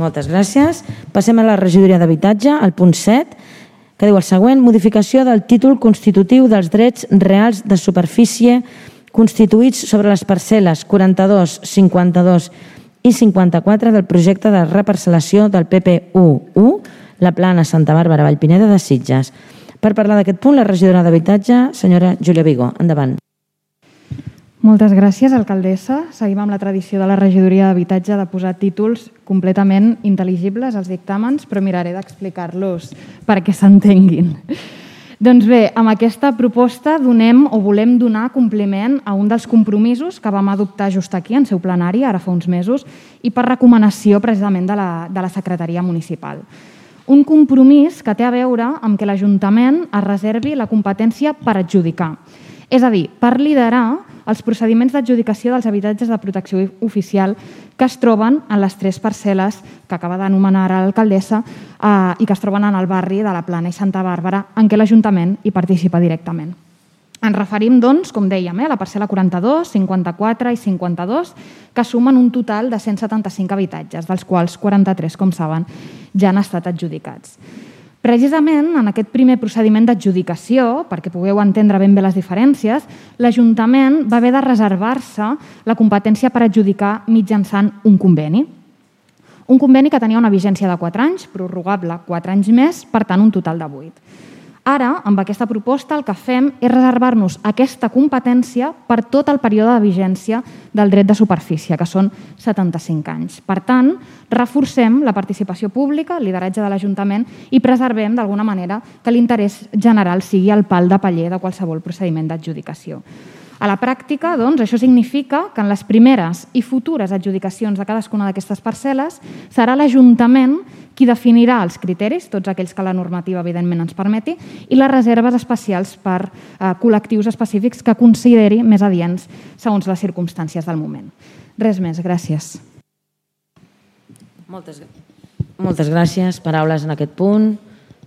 Moltes gràcies. Passem a la regidoria d'habitatge, al punt 7, que diu el següent, modificació del títol constitutiu dels drets reals de superfície constituïts sobre les parcel·les 42, 52 i 54 del projecte de reparcel·lació del PP1-1, la plana Santa Bàrbara Vallpineda de Sitges. Per parlar d'aquest punt, la regidora d'Habitatge, senyora Júlia Vigo. Endavant. Moltes gràcies, alcaldessa. Seguim amb la tradició de la regidoria d'habitatge de posar títols completament intel·ligibles als dictàmens, però miraré d'explicar-los perquè s'entenguin. Doncs bé, amb aquesta proposta donem o volem donar compliment a un dels compromisos que vam adoptar just aquí, en seu plenari, ara fa uns mesos, i per recomanació precisament de la, de la Secretaria Municipal. Un compromís que té a veure amb que l'Ajuntament es reservi la competència per adjudicar. És a dir, per liderar els procediments d'adjudicació dels habitatges de protecció oficial que es troben en les tres parcel·les que acaba d'anomenar l'alcaldessa eh, i que es troben en el barri de la Plana i Santa Bàrbara, en què l'Ajuntament hi participa directament. Ens referim, doncs, com dèiem, eh, a la parcel·la 42, 54 i 52, que sumen un total de 175 habitatges, dels quals 43, com saben, ja han estat adjudicats. Precisament en aquest primer procediment d'adjudicació, perquè pugueu entendre ben bé les diferències, l'Ajuntament va haver de reservar-se la competència per adjudicar mitjançant un conveni. Un conveni que tenia una vigència de 4 anys, prorrogable 4 anys més, per tant un total de 8. Ara, amb aquesta proposta, el que fem és reservar-nos aquesta competència per tot el període de vigència del dret de superfície, que són 75 anys. Per tant, reforcem la participació pública, el lideratge de l'Ajuntament i preservem, d'alguna manera, que l'interès general sigui el pal de paller de qualsevol procediment d'adjudicació. A la pràctica, doncs, això significa que en les primeres i futures adjudicacions de cadascuna d'aquestes parcel·les serà l'Ajuntament qui definirà els criteris, tots aquells que la normativa evidentment ens permeti, i les reserves especials per eh, col·lectius específics que consideri més adients segons les circumstàncies del moment. Res més, gràcies. Moltes, moltes gràcies. Paraules en aquest punt.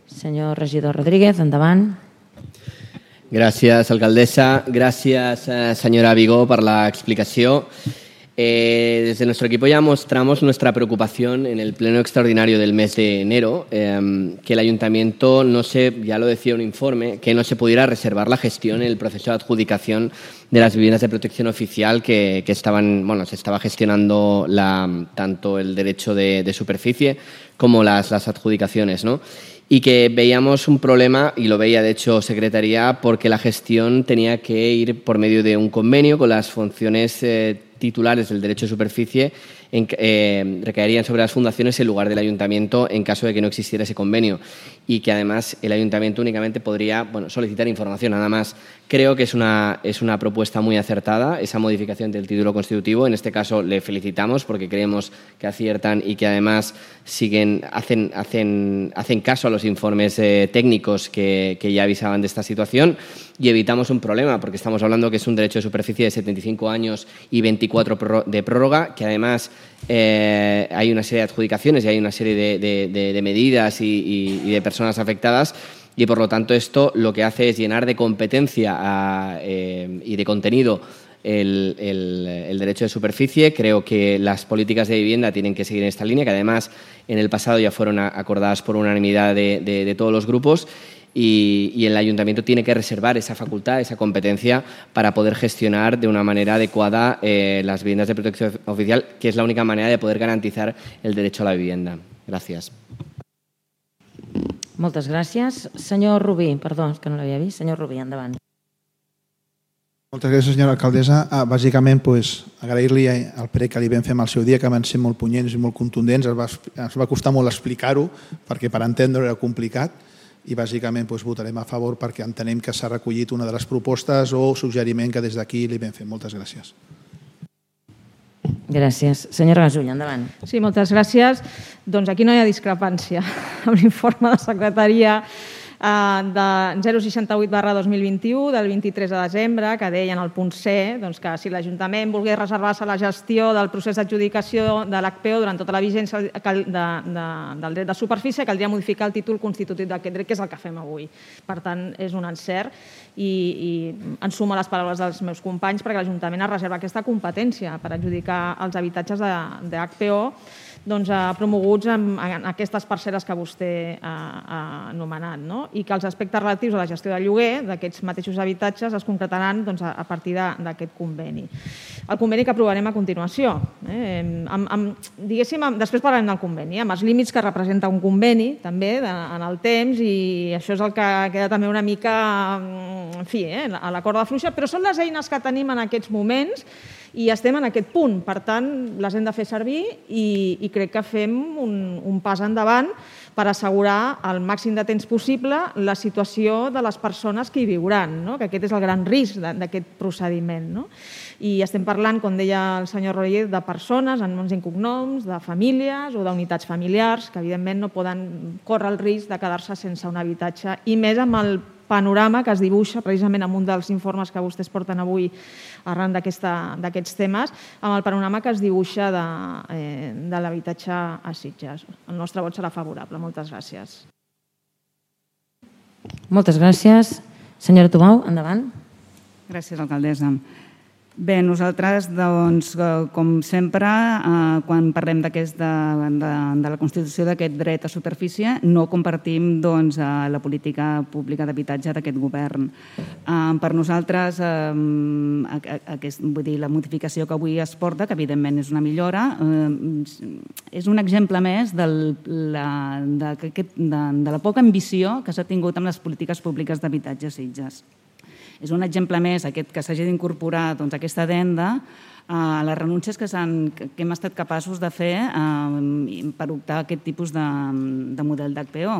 Senyor regidor Rodríguez, endavant. Gràcies, alcaldesa. Gràcies, eh, señora Vigó, por la explicación. Eh, desde nuestro equipo ya mostramos nuestra preocupación en el pleno extraordinario del mes de enero, eh, que el ayuntamiento no se, ya lo decía un informe, que no se pudiera reservar la gestión en el proceso de adjudicación de las viviendas de protección oficial que, que estaban, bueno, se estaba gestionando tanto el derecho de, de superficie como las, las adjudicaciones, ¿no? y que veíamos un problema, y lo veía de hecho Secretaría, porque la gestión tenía que ir por medio de un convenio con las funciones eh, titulares del derecho de superficie en, eh, recaerían sobre las fundaciones en lugar del ayuntamiento en caso de que no existiera ese convenio y que además el ayuntamiento únicamente podría bueno, solicitar información nada más. Creo que es una, es una propuesta muy acertada esa modificación del título constitutivo. En este caso le felicitamos porque creemos que aciertan y que además siguen, hacen, hacen, hacen caso a los informes eh, técnicos que, que ya avisaban de esta situación y evitamos un problema porque estamos hablando que es un derecho de superficie de 75 años y 24 de prórroga que además eh, hay una serie de adjudicaciones y hay una serie de, medidas y, de personas afectadas y por lo tanto esto lo que hace es llenar de competencia eh, y de contenido el, el, derecho de superficie. Creo que las políticas de vivienda tienen que seguir en esta línea, que además en el pasado ya fueron acordadas por unanimidad de todos los grupos y, y, el ayuntamiento tiene que reservar esa facultad, esa competencia para poder gestionar de una manera adecuada eh, las viviendas de protección oficial, que es la única manera de poder garantizar el derecho a la vivienda. Gràcies. Moltes gràcies. Senyor Rubí, perdó, que no l'havia vist. Senyor Rubí, endavant. Moltes gràcies, senyora alcaldessa. Ah, bàsicament, pues, agrair-li el prec que li vam fer al seu dia, que van ser molt punyents i molt contundents. Es va, es va costar molt explicar-ho, perquè per entendre era complicat i bàsicament doncs, votarem a favor perquè entenem que s'ha recollit una de les propostes o suggeriment que des d'aquí li vam fer. Moltes gràcies. Gràcies. Senyora Gasull, endavant. Sí, moltes gràcies. Doncs aquí no hi ha discrepància amb l'informe de secretaria de 068 barra 2021 del 23 de desembre que deia en el punt C doncs, que si l'Ajuntament volgués reservar-se la gestió del procés d'adjudicació de l'HPO durant tota la vigència de, de, de, del dret de superfície caldria modificar el títol constitutiu d'aquest dret, que és el que fem avui. Per tant, és un encert i, i en suma les paraules dels meus companys perquè l'Ajuntament es reserva aquesta competència per adjudicar els habitatges de, de doncs, eh, promoguts en, en aquestes parcel·les que vostè ha, ha anomenat, no? i que els aspectes relatius a la gestió del lloguer d'aquests mateixos habitatges es concretaran doncs, a, a partir d'aquest conveni. El conveni que aprovarem a continuació. Eh? Amb, amb, diguéssim, amb, després parlarem del conveni, amb els límits que representa un conveni també de, en el temps i això és el que queda també una mica en fi, eh? a la corda fluixa, però són les eines que tenim en aquests moments i estem en aquest punt. Per tant, les hem de fer servir i, i crec que fem un, un pas endavant per assegurar al màxim de temps possible la situació de les persones que hi viuran, no? que aquest és el gran risc d'aquest procediment. No? I estem parlant, com deia el senyor Royer, de persones en noms i cognoms, de famílies o d'unitats familiars que evidentment no poden córrer el risc de quedar-se sense un habitatge i més amb el panorama que es dibuixa precisament en un dels informes que vostès porten avui arran d'aquests temes, amb el panorama que es dibuixa de, eh, de l'habitatge a Sitges. El nostre vot serà favorable. Moltes gràcies. Moltes gràcies. Senyora Tomau, endavant. Gràcies, alcaldessa. Bé, nosaltres, doncs, eh, com sempre, eh, quan parlem d'aquest de, de, de la constitució d'aquest dret a superfície, no compartim doncs, eh, la política pública d'habitatge d'aquest govern. Eh, per nosaltres, eh, aquest, vull dir, la modificació que avui es porta, que evidentment és una millora, eh, és un exemple més del, la, de, de, de la poca ambició que s'ha tingut amb les polítiques públiques d'habitatge a Sitges és un exemple més aquest que s'hagi d'incorporar doncs, aquesta adenda a les renúncies que, que hem estat capaços de fer eh, per optar a aquest tipus de, de model d'HPO.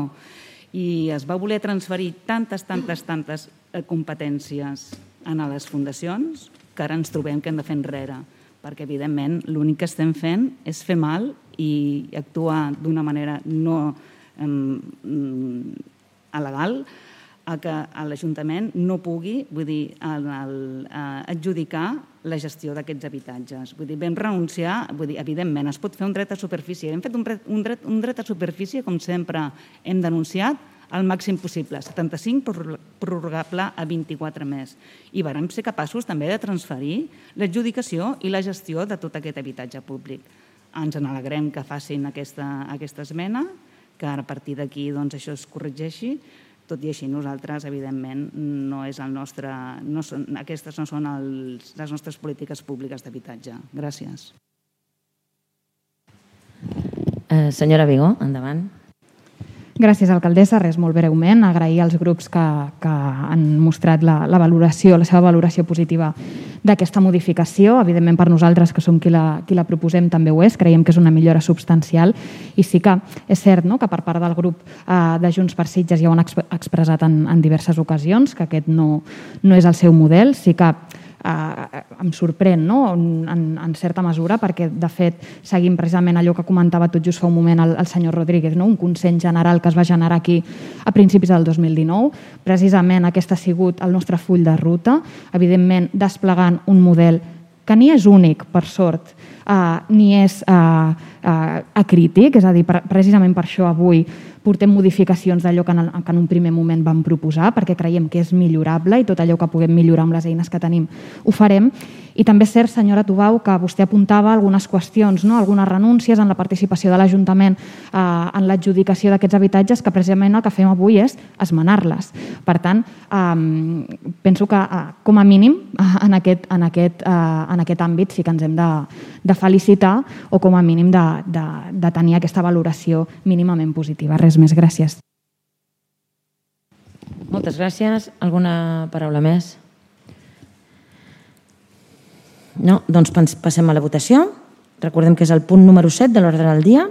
I es va voler transferir tantes, tantes, tantes eh, competències a les fundacions que ara ens trobem que hem de fer enrere perquè evidentment l'únic que estem fent és fer mal i actuar d'una manera no eh, alegal a que l'Ajuntament no pugui vull dir, el, el, eh, adjudicar la gestió d'aquests habitatges. Vull dir, vam renunciar, vull dir, evidentment, es pot fer un dret a superfície. Hem fet un un dret, un dret a superfície, com sempre hem denunciat, al màxim possible, 75 prorrogable a 24 més. I vam ser capaços també de transferir l'adjudicació i la gestió de tot aquest habitatge públic. Ens en alegrem que facin aquesta, aquesta esmena, que a partir d'aquí doncs, això es corregeixi, tot i així, nosaltres, evidentment, no és el nostre, no són, aquestes no són els, les nostres polítiques públiques d'habitatge. Gràcies. Eh, senyora Vigó, endavant. Gràcies, alcaldessa. Res, molt breument. Agrair als grups que, que han mostrat la, la valoració, la seva valoració positiva d'aquesta modificació. Evidentment, per nosaltres, que som qui la, qui la proposem, també ho és. Creiem que és una millora substancial i sí que és cert no?, que per part del grup eh, de Junts per Sitges ja ho han expressat en, en diverses ocasions, que aquest no, no és el seu model. Sí que eh, em sorprèn no? en, en certa mesura perquè de fet seguim precisament allò que comentava tot just fa un moment el, el senyor Rodríguez, no? un consens general que es va generar aquí a principis del 2019. Precisament aquest ha sigut el nostre full de ruta, evidentment desplegant un model que ni és únic, per sort, eh, ni és eh, eh, acrític, és a dir, precisament per això avui portem modificacions d'allò que, en, que en un primer moment vam proposar, perquè creiem que és millorable i tot allò que puguem millorar amb les eines que tenim ho farem. I també és cert, senyora Tubau, que vostè apuntava algunes qüestions, no? algunes renúncies en la participació de l'Ajuntament eh, en l'adjudicació d'aquests habitatges, que precisament el que fem avui és esmenar-les. Per tant, eh, penso que eh, com a mínim en aquest, en, aquest, eh, en aquest àmbit sí que ens hem de, de felicitar o com a mínim de, de, de tenir aquesta valoració mínimament positiva. Res més, gràcies. Moltes gràcies. Alguna paraula més? No? Doncs passem a la votació. Recordem que és el punt número 7 de l'ordre del dia,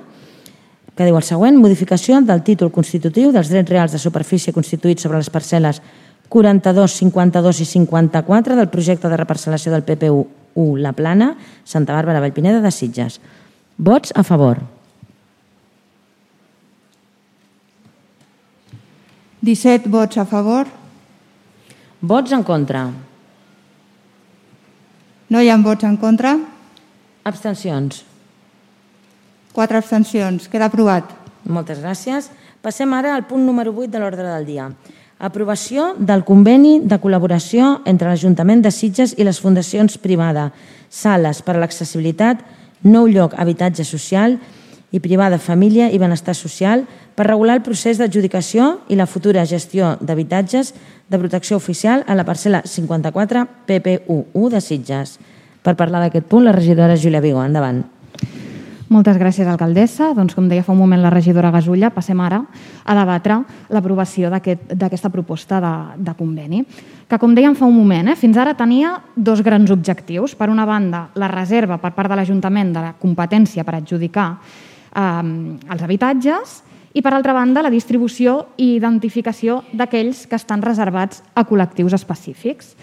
que diu el següent, modificació del títol constitutiu dels drets reals de superfície constituïts sobre les parcel·les 42, 52 i 54 del projecte de reparcel·lació del PPU 1, La Plana, Santa Bàrbara, Vallpineda de Sitges. Vots a favor. 17 vots a favor. Vots en contra. No hi ha vots en contra? Abstencions. Quatre abstencions. Queda aprovat. Moltes gràcies. Passem ara al punt número 8 de l'ordre del dia. Aprovació del conveni de col·laboració entre l'Ajuntament de Sitges i les fundacions privades, sales per a l'accessibilitat, nou lloc habitatge social i privada Família i Benestar Social per regular el procés d'adjudicació i la futura gestió d'habitatges de protecció oficial a la parcel·la 54 PP11 de Sitges. Per parlar d'aquest punt, la regidora Júlia Vigo. Endavant. Moltes gràcies, alcaldessa. Doncs, com deia fa un moment la regidora Gasulla, passem ara a debatre l'aprovació d'aquesta aquest, proposta de, de conveni, que, com dèiem fa un moment, eh, fins ara tenia dos grans objectius. Per una banda, la reserva per part de l'Ajuntament de la competència per adjudicar eh, els habitatges i, per altra banda, la distribució i identificació d'aquells que estan reservats a col·lectius específics.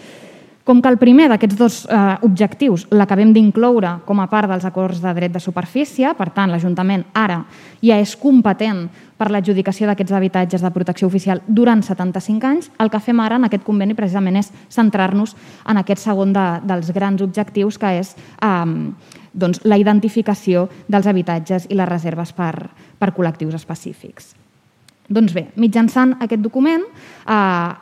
Com que el primer d'aquests dos eh, objectius l'acabem d'incloure com a part dels acords de dret de superfície, per tant, l'Ajuntament ara ja és competent per l'adjudicació d'aquests habitatges de protecció oficial durant 75 anys, el que fem ara en aquest conveni precisament és centrar-nos en aquest segon de, dels grans objectius, que és eh, doncs, la identificació dels habitatges i les reserves per, per col·lectius específics. Doncs bé, mitjançant aquest document, eh,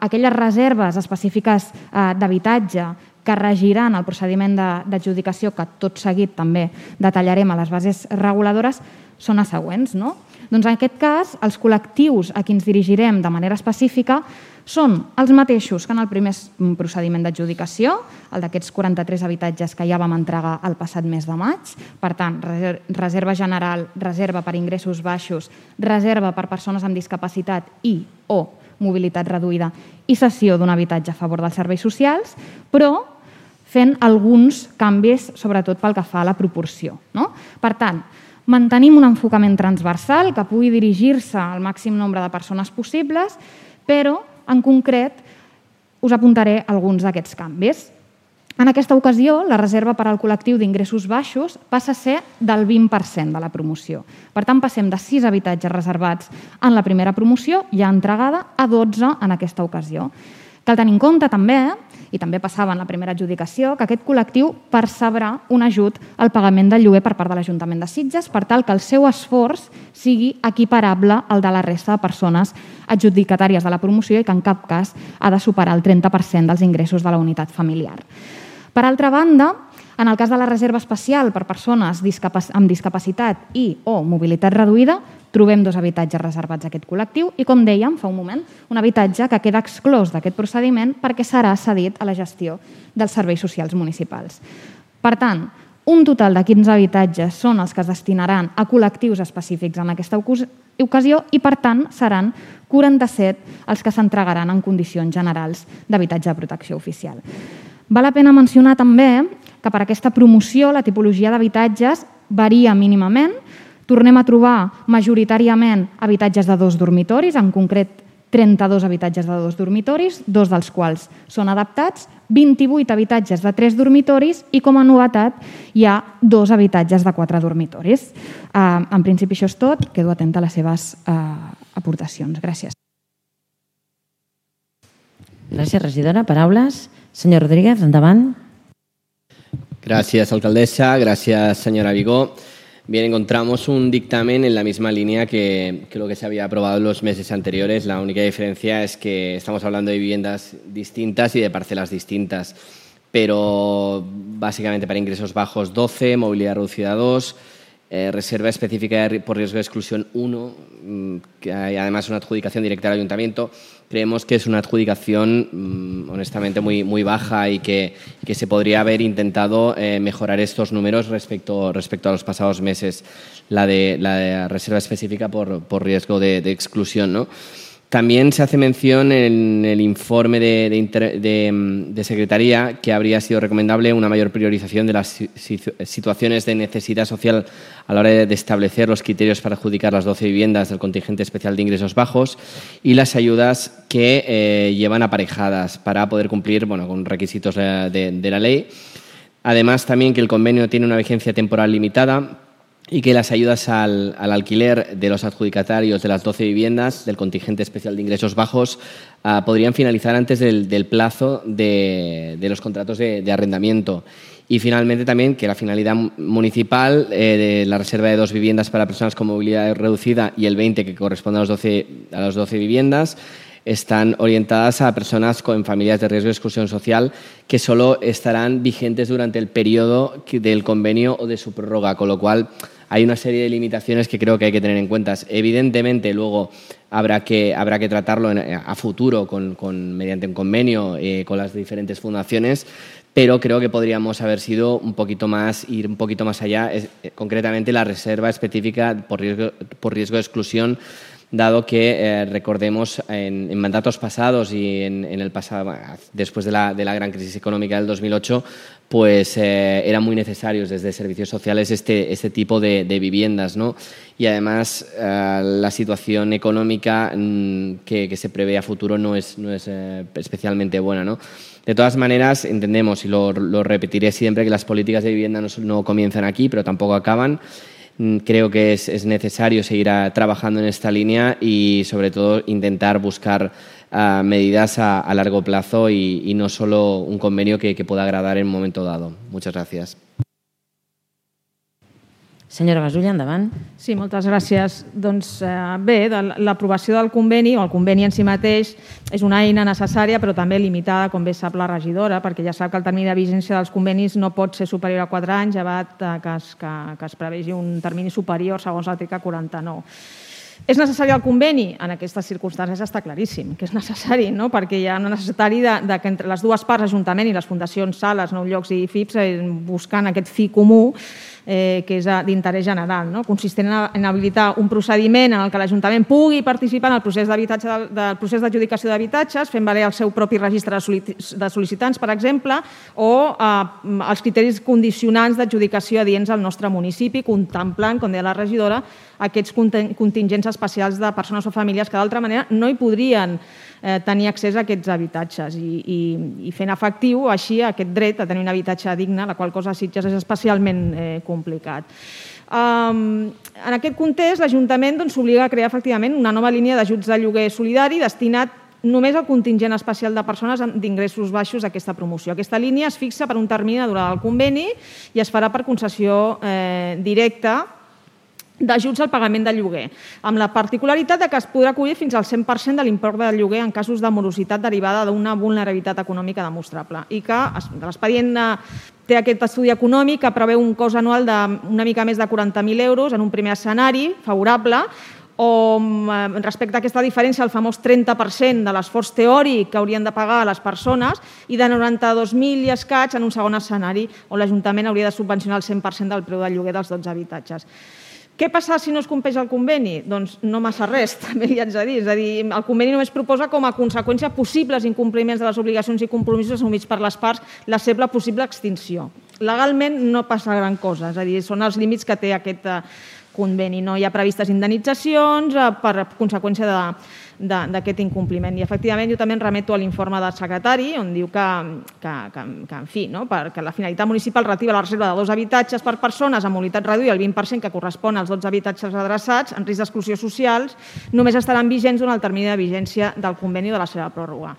aquelles reserves específiques eh, d'habitatge que regiran el procediment d'adjudicació, que tot seguit també detallarem a les bases reguladores, són les següents. No? Doncs en aquest cas, els col·lectius a qui ens dirigirem de manera específica són els mateixos que en el primer procediment d'adjudicació, el d'aquests 43 habitatges que ja vam entregar el passat mes de maig. Per tant, reserva general, reserva per ingressos baixos, reserva per persones amb discapacitat i o mobilitat reduïda i cessió d'un habitatge a favor dels serveis socials, però fent alguns canvis, sobretot pel que fa a la proporció. No? Per tant, mantenim un enfocament transversal que pugui dirigir-se al màxim nombre de persones possibles, però en concret, us apuntaré alguns d'aquests canvis. En aquesta ocasió, la reserva per al col·lectiu d'ingressos baixos passa a ser del 20% de la promoció. Per tant, passem de 6 habitatges reservats en la primera promoció, ja entregada, a 12 en aquesta ocasió. Cal tenir en compte també i també passava en la primera adjudicació, que aquest col·lectiu percebrà un ajut al pagament del lloguer per part de l'Ajuntament de Sitges per tal que el seu esforç sigui equiparable al de la resta de persones adjudicatàries de la promoció i que en cap cas ha de superar el 30% dels ingressos de la unitat familiar. Per altra banda, en el cas de la reserva especial per persones amb discapacitat i o mobilitat reduïda, trobem dos habitatges reservats a aquest col·lectiu i, com dèiem fa un moment, un habitatge que queda exclòs d'aquest procediment perquè serà cedit a la gestió dels serveis socials municipals. Per tant, un total de 15 habitatges són els que es destinaran a col·lectius específics en aquesta ocasió i, per tant, seran 47 els que s'entregaran en condicions generals d'habitatge de protecció oficial. Val la pena mencionar també que per aquesta promoció la tipologia d'habitatges varia mínimament. Tornem a trobar majoritàriament habitatges de dos dormitoris, en concret 32 habitatges de dos dormitoris, dos dels quals són adaptats, 28 habitatges de tres dormitoris i, com a novetat, hi ha dos habitatges de quatre dormitoris. Eh, en principi, això és tot. Quedo atenta a les seves eh, aportacions. Gràcies. Gràcies, regidora. Paraules. Senyor Rodríguez, endavant. Gracias, alcaldesa. Gracias, señora Vigó. Bien, encontramos un dictamen en la misma línea que, que, lo que se había aprobado en los meses anteriores. La única diferencia es que estamos hablando de viviendas distintas y de parcelas distintas. Pero básicamente para ingresos bajos 12, movilidad reducida 2, eh, reserva específica por riesgo de exclusión 1, mm, que hay además una adjudicación directa al ayuntamiento. Creemos que es una adjudicación, mm, honestamente, muy, muy baja y que, que se podría haber intentado eh, mejorar estos números respecto, respecto a los pasados meses, la de, la de reserva específica por, por riesgo de, de exclusión. ¿no? También se hace mención en el informe de, de, de, Secretaría que habría sido recomendable una mayor priorización de las situaciones de necesidad social a la hora de establecer los criterios para adjudicar las 12 viviendas del contingente especial de ingresos bajos y las ayudas que eh, llevan aparejadas para poder cumplir bueno, con requisitos de la ley. Además, también que el convenio tiene una vigencia temporal limitada y que las ayudas al, al, alquiler de los adjudicatarios de las 12 viviendas del contingente especial de ingresos bajos uh, podrían finalizar antes del, plazo de, de, los contratos de, de, arrendamiento. Y finalmente también que la finalidad municipal eh, de la reserva de dos viviendas para personas con movilidad reducida y el 20 que corresponde a, los 12, a las 12 viviendas están orientadas a personas con familias de riesgo de exclusión social que solo estarán vigentes durante el periodo del convenio o de su prórroga, con lo cual hay una serie de limitaciones que creo que hay que tener en cuenta. Evidentemente, luego habrá que, habrá que tratarlo a futuro con, mediante un convenio eh, con las diferentes fundaciones, pero creo que podríamos haber sido un poquito más, ir un poquito más allá, eh, concretamente la reserva específica por riesgo, por riesgo de exclusión dado que eh, recordemos en, mandatos pasados y en, el pasado, después de la, gran crisis económica del 2008, pues eh, eran muy necesarios desde servicios sociales este, este tipo de, viviendas. ¿no? Y además eh, la situación económica mm, que, se prevé a futuro no es, no es especialmente buena. ¿no? De todas maneras, entendemos, y lo, repetiré siempre, que las políticas de vivienda no, no comienzan aquí, pero tampoco acaban creo que es, necesario seguir trabajando en esta línea y sobre todo intentar buscar ah, medidas a, largo plazo y, no solo un convenio que, que pueda agradar en un momento dado. Muchas gracias. Senyora Gasulla, endavant. Sí, moltes gràcies. Doncs eh, bé, l'aprovació del conveni, o el conveni en si mateix, és una eina necessària, però també limitada, com bé sap la regidora, perquè ja sap que el termini de vigència dels convenis no pot ser superior a 4 anys, llevat que, es, que, que es prevegi un termini superior segons l'article 49. És necessari el conveni? En aquestes circumstàncies està claríssim que és necessari, no? perquè hi ha una necessari de, de que entre les dues parts, Ajuntament i les fundacions, sales, nou llocs i FIPS, eh, buscant aquest fi comú, eh, que és d'interès general, no? consistent en habilitar un procediment en el que l'Ajuntament pugui participar en el procés d'habitatge del, del procés d'adjudicació d'habitatges, fent valer el seu propi registre de sol·licitants, per exemple, o eh, els criteris condicionants d'adjudicació adients al nostre municipi, contemplant, com deia la regidora, aquests contingents especials de persones o famílies que d'altra manera no hi podrien eh, tenir accés a aquests habitatges i, i, i fent efectiu així aquest dret a tenir un habitatge digne, la qual cosa a Sitges és especialment eh, complicat. Um, en aquest context, l'Ajuntament doncs, s'obliga doncs, a crear efectivament una nova línia d'ajuts de lloguer solidari destinat només al contingent especial de persones d'ingressos baixos d'aquesta promoció. Aquesta línia es fixa per un termini de durada del conveni i es farà per concessió eh, directa d'ajuts al pagament de lloguer, amb la particularitat de que es podrà acollir fins al 100% de l'import del lloguer en casos de morositat derivada d'una vulnerabilitat econòmica demostrable i que l'expedient eh, té aquest estudi econòmic que preveu un cost anual d'una mica més de 40.000 euros en un primer escenari favorable o eh, respecte a aquesta diferència, el famós 30% de l'esforç teòric que haurien de pagar les persones i de 92.000 i escaig en un segon escenari on l'Ajuntament hauria de subvencionar el 100% del preu del lloguer dels 12 habitatges. Què passa si no es compleix el conveni? Doncs no massa res, també li haig de dir. És a dir, el conveni només proposa com a conseqüència possibles incompliments de les obligacions i compromisos assumits per les parts la seva possible extinció. Legalment no passa gran cosa, és a dir, són els límits que té aquest eh, conveni. No hi ha previstes indemnitzacions eh, per conseqüència de, d'aquest incompliment. I efectivament jo també em remeto a l'informe del secretari on diu que, que, que, que en fi, no? perquè la finalitat municipal relativa a la reserva de dos habitatges per persones amb mobilitat reduïda, el 20% que correspon als 12 habitatges adreçats en risc d'exclusió socials, només estaran vigents durant el termini de vigència del conveni de la seva pròrroga.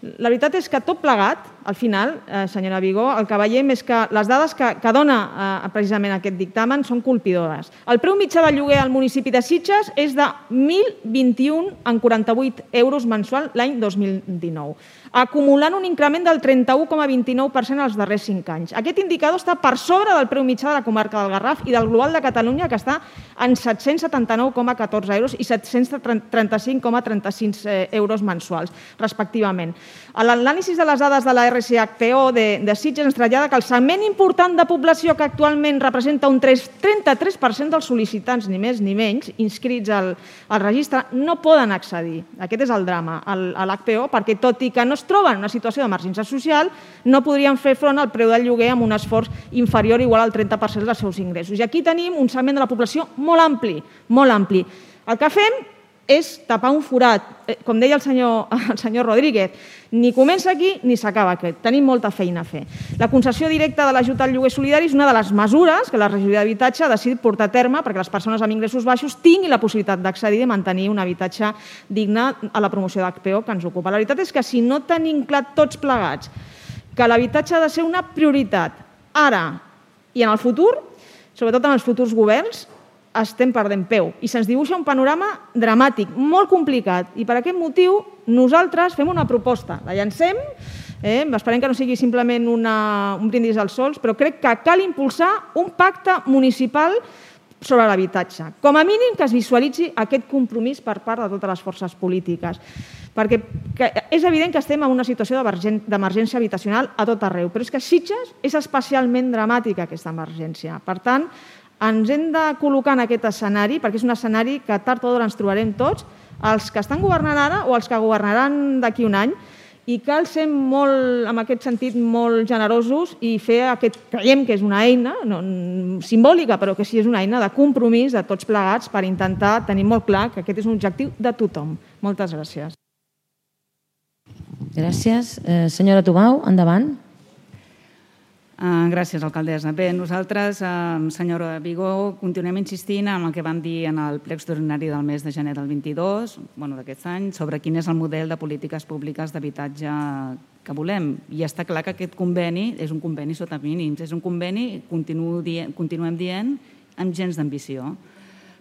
La veritat és que tot plegat, al final, eh, senyora Vigó, el que veiem és que les dades que, que dona eh, precisament aquest dictamen són colpidores. El preu mitjà de lloguer al municipi de Sitges és de 1.021,48 euros mensual l'any 2019 acumulant un increment del 31,29% els darrers 5 anys. Aquest indicador està per sobre del preu mitjà de la comarca del Garraf i del global de Catalunya, que està en 779,14 euros i 735,36 eh, euros mensuals, respectivament. L'anàlisi de les dades de la RCHPO de, de Sitges ens trasllada que el segment important de població que actualment representa un 3, 33% dels sol·licitants, ni més ni menys, inscrits al, al registre, no poden accedir. Aquest és el drama, a l'HPO, perquè tot i que no es troben en una situació d'emergència social, no podrien fer front al preu del lloguer amb un esforç inferior igual al 30% dels seus ingressos. I aquí tenim un segment de la població molt ampli, molt ampli. El que fem és tapar un forat. Eh, com deia el senyor, el senyor Rodríguez, ni comença aquí ni s'acaba aquí. Tenim molta feina a fer. La concessió directa de l'ajut al lloguer solidari és una de les mesures que la regidoria d'habitatge ha decidit portar a terme perquè les persones amb ingressos baixos tinguin la possibilitat d'accedir i mantenir un habitatge digne a la promoció d'HPO que ens ocupa. La veritat és que si no tenim clar tots plegats que l'habitatge ha de ser una prioritat ara i en el futur, sobretot en els futurs governs, estem perdent peu i se'ns dibuixa un panorama dramàtic, molt complicat i per aquest motiu nosaltres fem una proposta, la llancem, eh? esperem que no sigui simplement una, un brindis als sols, però crec que cal impulsar un pacte municipal sobre l'habitatge. Com a mínim que es visualitzi aquest compromís per part de totes les forces polítiques. Perquè és evident que estem en una situació d'emergència habitacional a tot arreu, però és que Sitges és especialment dramàtica aquesta emergència. Per tant, ens hem de col·locar en aquest escenari, perquè és un escenari que tard o d'hora ens trobarem tots, els que estan governant ara o els que governaran d'aquí un any, i cal ser molt, en aquest sentit, molt generosos i fer aquest, creiem que és una eina no, simbòlica, però que sí és una eina de compromís de tots plegats per intentar tenir molt clar que aquest és un objectiu de tothom. Moltes gràcies. Gràcies. Eh, senyora Tubau, endavant. Uh, gràcies, alcaldessa. Bé, nosaltres, uh, senyora Vigó, continuem insistint en el que vam dir en el ple extraordinari del mes de gener del 22, bueno, d'aquest any, sobre quin és el model de polítiques públiques d'habitatge que volem. I està clar que aquest conveni és un conveni sota mínims, és un conveni, dient, continuem dient, amb gens d'ambició.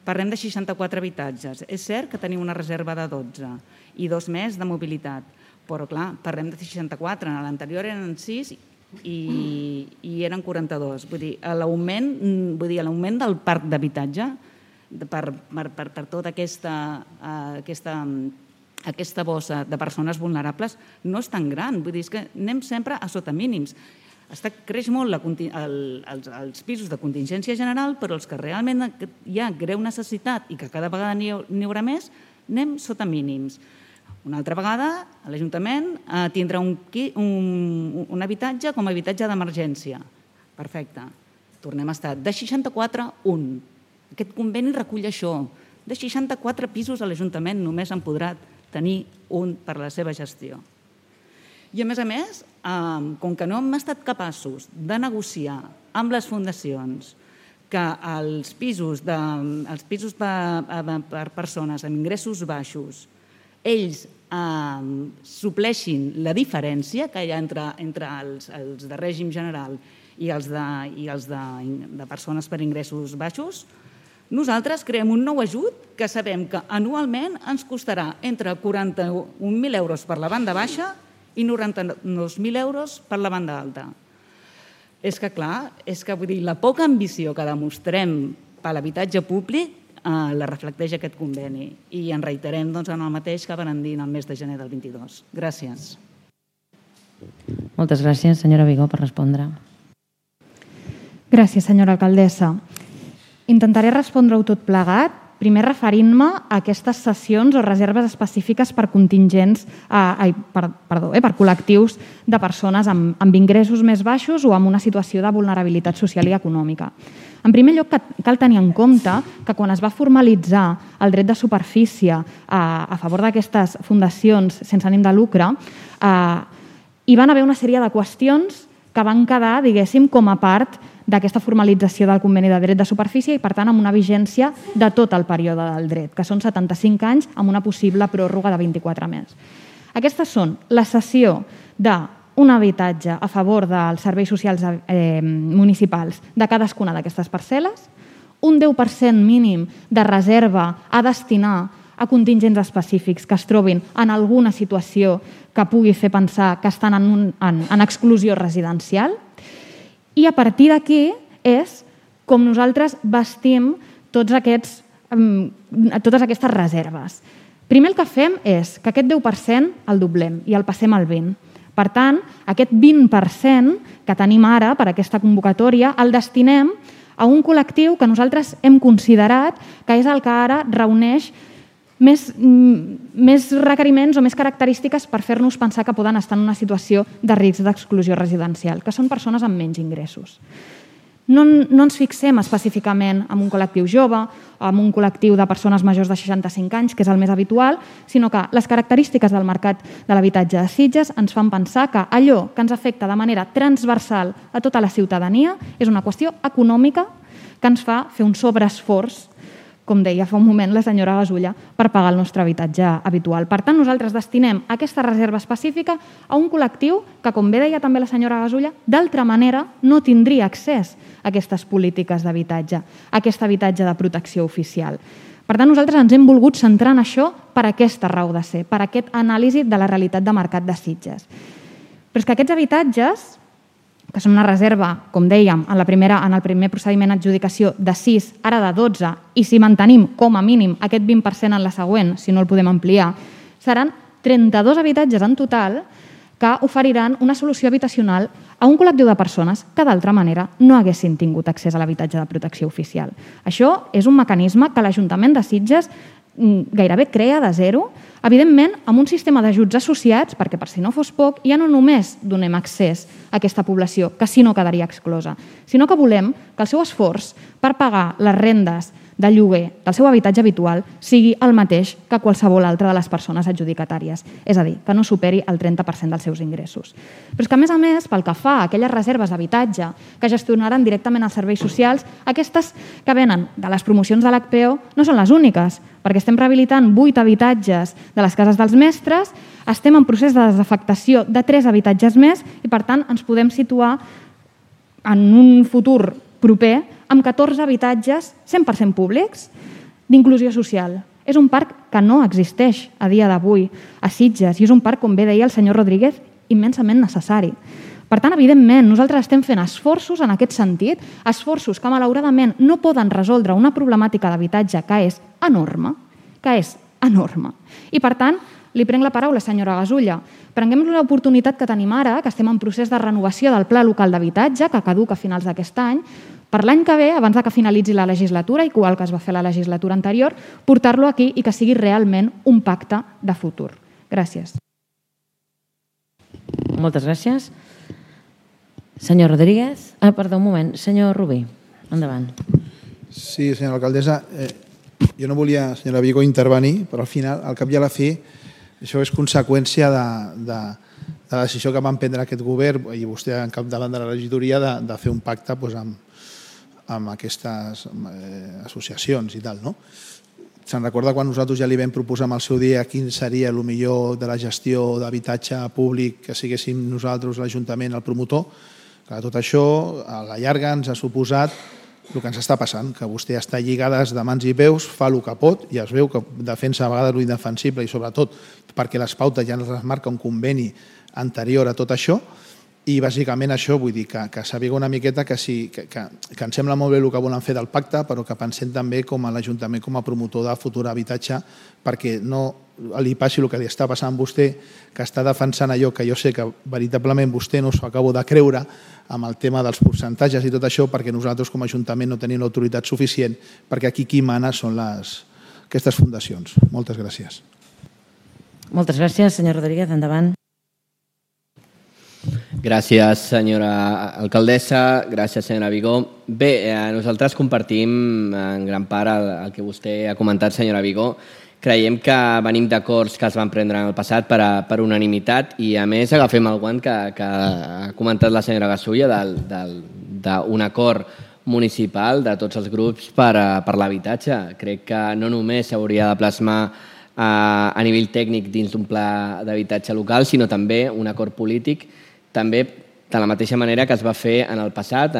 Parlem de 64 habitatges. És cert que tenim una reserva de 12 i dos més de mobilitat, però clar, parlem de 64, en l'anterior eren 6 i, i eren 42. Vull dir, l'augment vull dir, l'augment del parc d'habitatge per, per, per, per tota aquesta, uh, aquesta, aquesta bossa de persones vulnerables no és tan gran. Vull dir, és que anem sempre a sota mínims. Està, creix molt la, el, els, els pisos de contingència general, però els que realment hi ha greu necessitat i que cada vegada n'hi haurà més, anem sota mínims. Una altra vegada, l'Ajuntament eh, tindrà un, un, un habitatge com a habitatge d'emergència. Perfecte. Tornem a estar. De 64, un. Aquest conveni recull això. De 64 pisos a l'Ajuntament només en podrà tenir un per la seva gestió. I a més a més, eh, com que no hem estat capaços de negociar amb les fundacions que els pisos, de, els pisos per, per persones amb ingressos baixos ells eh, supleixin la diferència que hi ha entre, entre els, els de règim general i els, de, i els de, de persones per ingressos baixos, nosaltres creem un nou ajut que sabem que anualment ens costarà entre 41.000 euros per la banda baixa i 92.000 euros per la banda alta. És que, clar, és que vull dir, la poca ambició que demostrem per l'habitatge públic eh, la reflecteix aquest conveni i en reiterem doncs, en el mateix que van dir en el mes de gener del 22. Gràcies. Moltes gràcies, senyora Vigó, per respondre. Gràcies, senyora alcaldessa. Intentaré respondre-ho tot plegat, primer referint-me a aquestes sessions o reserves específiques per contingents, eh, ai, per, perdó, eh, per col·lectius de persones amb, amb ingressos més baixos o amb una situació de vulnerabilitat social i econòmica. En primer lloc, cal tenir en compte que quan es va formalitzar el dret de superfície a, favor d'aquestes fundacions sense ànim de lucre, eh, hi van haver una sèrie de qüestions que van quedar, diguéssim, com a part d'aquesta formalització del conveni de dret de superfície i, per tant, amb una vigència de tot el període del dret, que són 75 anys amb una possible pròrroga de 24 més. Aquestes són la cessió de un habitatge a favor dels serveis socials eh, municipals de cadascuna d'aquestes parcel·les, un 10% mínim de reserva a destinar a contingents específics que es trobin en alguna situació que pugui fer pensar que estan en, un, en, en exclusió residencial. I a partir d'aquí és com nosaltres vestim tots aquests, totes aquestes reserves. Primer el que fem és que aquest 10% el doblem i el passem al 20%. Per tant, aquest 20% que tenim ara per aquesta convocatòria el destinem a un col·lectiu que nosaltres hem considerat que és el que ara reuneix més, mm, més requeriments o més característiques per fer-nos pensar que poden estar en una situació de risc d'exclusió residencial, que són persones amb menys ingressos no, no ens fixem específicament en un col·lectiu jove, en un col·lectiu de persones majors de 65 anys, que és el més habitual, sinó que les característiques del mercat de l'habitatge de Sitges ens fan pensar que allò que ens afecta de manera transversal a tota la ciutadania és una qüestió econòmica que ens fa fer un sobreesforç com deia fa un moment la senyora Gasulla, per pagar el nostre habitatge habitual. Per tant, nosaltres destinem aquesta reserva específica a un col·lectiu que, com bé deia també la senyora Gasulla, d'altra manera no tindria accés a aquestes polítiques d'habitatge, a aquest habitatge de protecció oficial. Per tant, nosaltres ens hem volgut centrar en això per aquesta raó de ser, per aquest anàlisi de la realitat de mercat de Sitges. Però és que aquests habitatges, que són una reserva, com dèiem, en, la primera, en el primer procediment d'adjudicació de 6, ara de 12, i si mantenim com a mínim aquest 20% en la següent, si no el podem ampliar, seran 32 habitatges en total que oferiran una solució habitacional a un col·lectiu de persones que d'altra manera no haguessin tingut accés a l'habitatge de protecció oficial. Això és un mecanisme que l'Ajuntament de Sitges gairebé crea de zero, evidentment amb un sistema d'ajuts associats, perquè per si no fos poc, ja no només donem accés a aquesta població, que si no quedaria exclosa, sinó que volem que el seu esforç per pagar les rendes de lloguer del seu habitatge habitual sigui el mateix que qualsevol altra de les persones adjudicatàries, és a dir, que no superi el 30% dels seus ingressos. Però és que, a més a més, pel que fa a aquelles reserves d'habitatge que gestionaran directament els serveis socials, aquestes que venen de les promocions de l'HPO no són les úniques, perquè estem rehabilitant 8 habitatges de les cases dels mestres, estem en procés de desafectació de 3 habitatges més i, per tant, ens podem situar en un futur proper amb 14 habitatges 100% públics d'inclusió social. És un parc que no existeix a dia d'avui a Sitges i és un parc, com bé deia el senyor Rodríguez, immensament necessari. Per tant, evidentment, nosaltres estem fent esforços en aquest sentit, esforços que malauradament no poden resoldre una problemàtica d'habitatge que és enorme, que és enorme. I per tant, li prenc la paraula, senyora Gasulla. Prenguem l'oportunitat que tenim ara, que estem en procés de renovació del Pla Local d'Habitatge, que caduca a finals d'aquest any, per l'any que ve, abans de que finalitzi la legislatura, igual que es va fer la legislatura anterior, portar-lo aquí i que sigui realment un pacte de futur. Gràcies. Moltes gràcies. Senyor Rodríguez. Ah, perdó, un moment. Senyor Rubí, endavant. Sí, senyora alcaldessa, eh, jo no volia, senyora Vigo, intervenir, però al final, al cap i a la fi, això és conseqüència de, de, de la decisió que van prendre aquest govern i vostè en cap davant de la regidoria de, de fer un pacte doncs, amb, amb aquestes eh, associacions i tal, no? Se'n recorda quan nosaltres ja li vam proposar amb el seu dia quin seria el millor de la gestió d'habitatge públic que siguéssim nosaltres, l'Ajuntament, el promotor? Que tot això, a la llarga, ens ha suposat el que ens està passant, que vostè està lligades de mans i peus, fa el que pot i es veu que defensa a vegades l'indefensible i sobretot perquè les pautes ja ens marca un conveni anterior a tot això, i bàsicament això vull dir que, que sabiga una miqueta que, sí, que, que, que ens sembla molt bé el que volen fer del pacte, però que pensem també com a l'Ajuntament com a promotor de futur habitatge perquè no li passi el que li està passant a vostè, que està defensant allò que jo sé que veritablement vostè no s'ho acabo de creure amb el tema dels percentatges i tot això, perquè nosaltres com a Ajuntament no tenim l'autoritat suficient, perquè aquí qui mana són les, aquestes fundacions. Moltes gràcies. Moltes gràcies, senyor Rodríguez. Endavant. Gràcies, senyora alcaldessa. Gràcies, senyora Vigó. Bé, eh, nosaltres compartim en gran part el, el que vostè ha comentat, senyora Vigó. Creiem que venim d'acords que es van prendre en el passat per, a, per unanimitat i, a més, agafem el guant que, que ha comentat la senyora Gassulla d'un acord municipal de tots els grups per, a, per l'habitatge. Crec que no només s'hauria de plasmar a, eh, a nivell tècnic dins d'un pla d'habitatge local, sinó també un acord polític també de la mateixa manera que es va fer en el passat,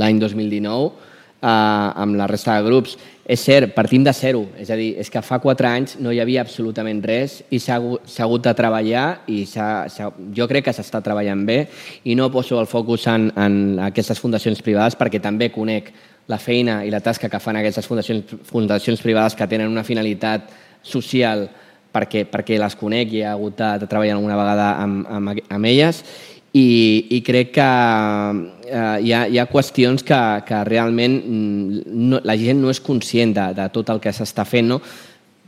l'any 2019, eh, amb la resta de grups. És cert, partim de zero, és a dir, és que fa quatre anys no hi havia absolutament res i s'ha hagut de treballar i s ha, s ha, jo crec que s'està treballant bé i no poso el focus en, en aquestes fundacions privades perquè també conec la feina i la tasca que fan aquestes fundacions, fundacions privades que tenen una finalitat social perquè, perquè les conec i he hagut de, de treballar alguna vegada amb, amb, amb elles i, i crec que eh, hi, ha, hi ha qüestions que, que realment mm, no, la gent no és conscient de, de tot el que s'està fent. No?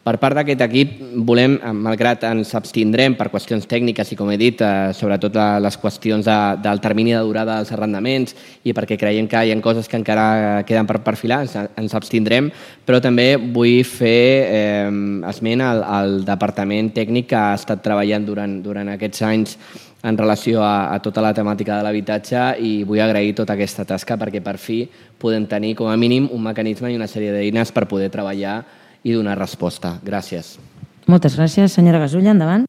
Per part d'aquest equip, volem, malgrat ens abstindrem per qüestions tècniques i, com he dit, eh, sobretot les qüestions de, del termini de durada dels arrendaments i perquè creiem que hi ha coses que encara queden per perfilar, ens, ens abstindrem, però també vull fer eh, esment al, al departament tècnic que ha estat treballant durant, durant aquests anys en relació a, a tota la temàtica de l'habitatge i vull agrair tota aquesta tasca perquè per fi podem tenir com a mínim un mecanisme i una sèrie d'eines per poder treballar i donar resposta. Gràcies. Moltes gràcies. Senyora Gasulla, endavant.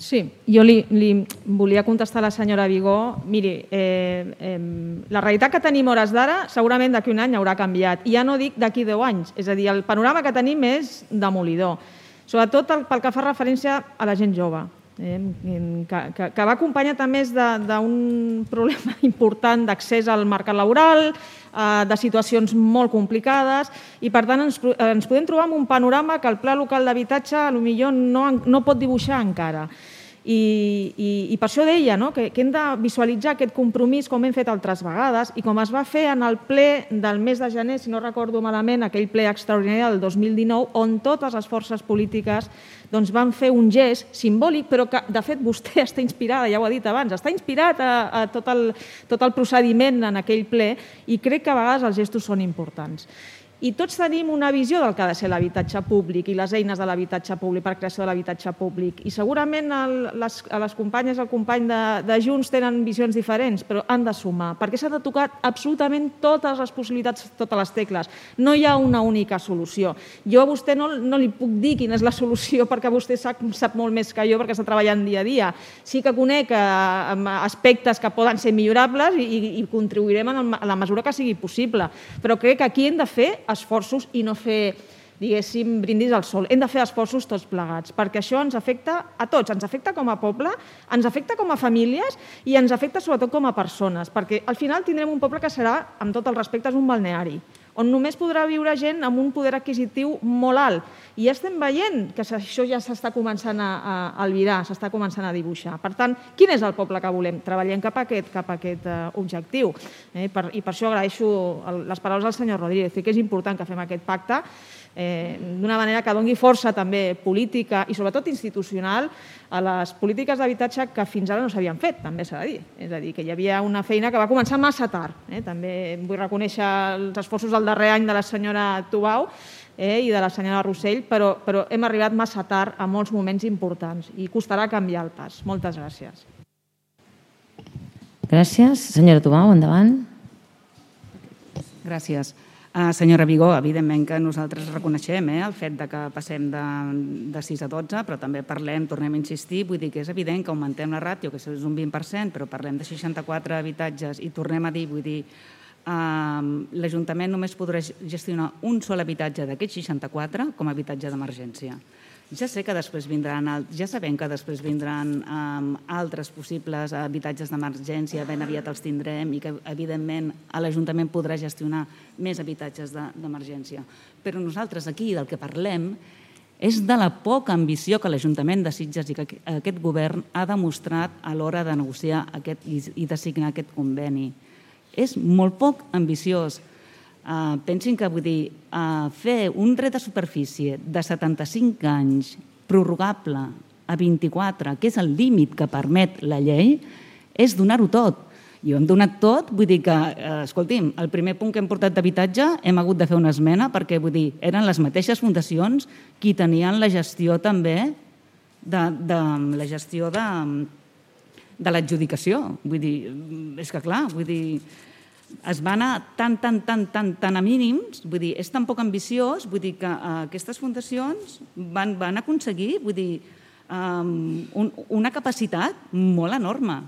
Sí, jo li, li volia contestar a la senyora Vigó. Miri, eh, eh, la realitat que tenim hores d'ara segurament d'aquí un any haurà canviat. I ja no dic d'aquí 10 anys. És a dir, el panorama que tenim és demolidor. Sobretot el, pel que fa referència a la gent jove eh, que, que, va acompanyat a més d'un problema important d'accés al mercat laboral, eh, de situacions molt complicades i per tant ens, ens podem trobar amb un panorama que el pla local d'habitatge millor no, no pot dibuixar encara. I, i, i per això deia no? que, que hem de visualitzar aquest compromís com hem fet altres vegades i com es va fer en el ple del mes de gener, si no recordo malament, aquell ple extraordinari del 2019, on totes les forces polítiques doncs, van fer un gest simbòlic, però que, de fet, vostè està inspirada, ja ho ha dit abans, està inspirat a, a tot, el, tot el procediment en aquell ple i crec que a vegades els gestos són importants. I tots tenim una visió del que ha de ser l'habitatge públic i les eines de l'habitatge públic per creació de l'habitatge públic. I segurament el, les, les companyes, el company de, de Junts tenen visions diferents, però han de sumar, perquè s'ha de tocar absolutament totes les possibilitats, totes les tecles. No hi ha una única solució. Jo a vostè no, no li puc dir quina és la solució perquè vostè sap, sap molt més que jo perquè està treballant dia a dia. Sí que conec eh, aspectes que poden ser millorables i, i, i contribuirem en, el, en la mesura que sigui possible, però crec que aquí hem de fer esforços i no fer diguéssim, brindis al sol. Hem de fer esforços tots plegats, perquè això ens afecta a tots, ens afecta com a poble, ens afecta com a famílies i ens afecta sobretot com a persones, perquè al final tindrem un poble que serà, amb tot el respecte, un balneari, on només podrà viure gent amb un poder adquisitiu molt alt. I ja estem veient que això ja s'està començant a, a albirar, s'està començant a dibuixar. Per tant, quin és el poble que volem? Treballem cap a aquest, cap a aquest uh, objectiu. Eh? Per, I per això agraeixo les paraules del senyor Rodríguez, que és important que fem aquest pacte eh, d'una manera que dongui força també política i sobretot institucional a les polítiques d'habitatge que fins ara no s'havien fet, també s'ha de dir. És a dir, que hi havia una feina que va començar massa tard. Eh? També vull reconèixer els esforços del darrer any de la senyora Tubau eh, i de la senyora Rossell, però, però hem arribat massa tard a molts moments importants i costarà canviar el pas. Moltes gràcies. Gràcies. Senyora Tubau, endavant. Gràcies. Uh, senyora Vigó, evidentment que nosaltres reconeixem eh, el fet de que passem de, de 6 a 12, però també parlem, tornem a insistir, vull dir que és evident que augmentem la ràtio, que és un 20%, però parlem de 64 habitatges i tornem a dir, vull dir, uh, l'Ajuntament només podrà gestionar un sol habitatge d'aquests 64 com a habitatge d'emergència. Ja sé que després vindran, ja sabem que després vindran um, altres possibles habitatges d'emergència, ben aviat els tindrem i que evidentment l'Ajuntament podrà gestionar més habitatges d'emergència. Però nosaltres aquí del que parlem és de la poca ambició que l'Ajuntament de Sitges i que aquest govern ha demostrat a l'hora de negociar aquest, i de signar aquest conveni. És molt poc ambiciós. Uh, pensin que vull dir, uh, fer un dret de superfície de 75 anys prorrogable a 24, que és el límit que permet la llei, és donar-ho tot. I ho hem donat tot, vull dir que, eh, escolti'm, el primer punt que hem portat d'habitatge hem hagut de fer una esmena perquè, vull dir, eren les mateixes fundacions qui tenien la gestió també de, de la gestió de, de l'adjudicació. Vull dir, és que clar, vull dir, es va anar tan, tan, tan, tan, tan a mínims, vull dir, és tan poc ambiciós, vull dir que uh, aquestes fundacions van, van aconseguir, vull dir, um, un, una capacitat molt enorme.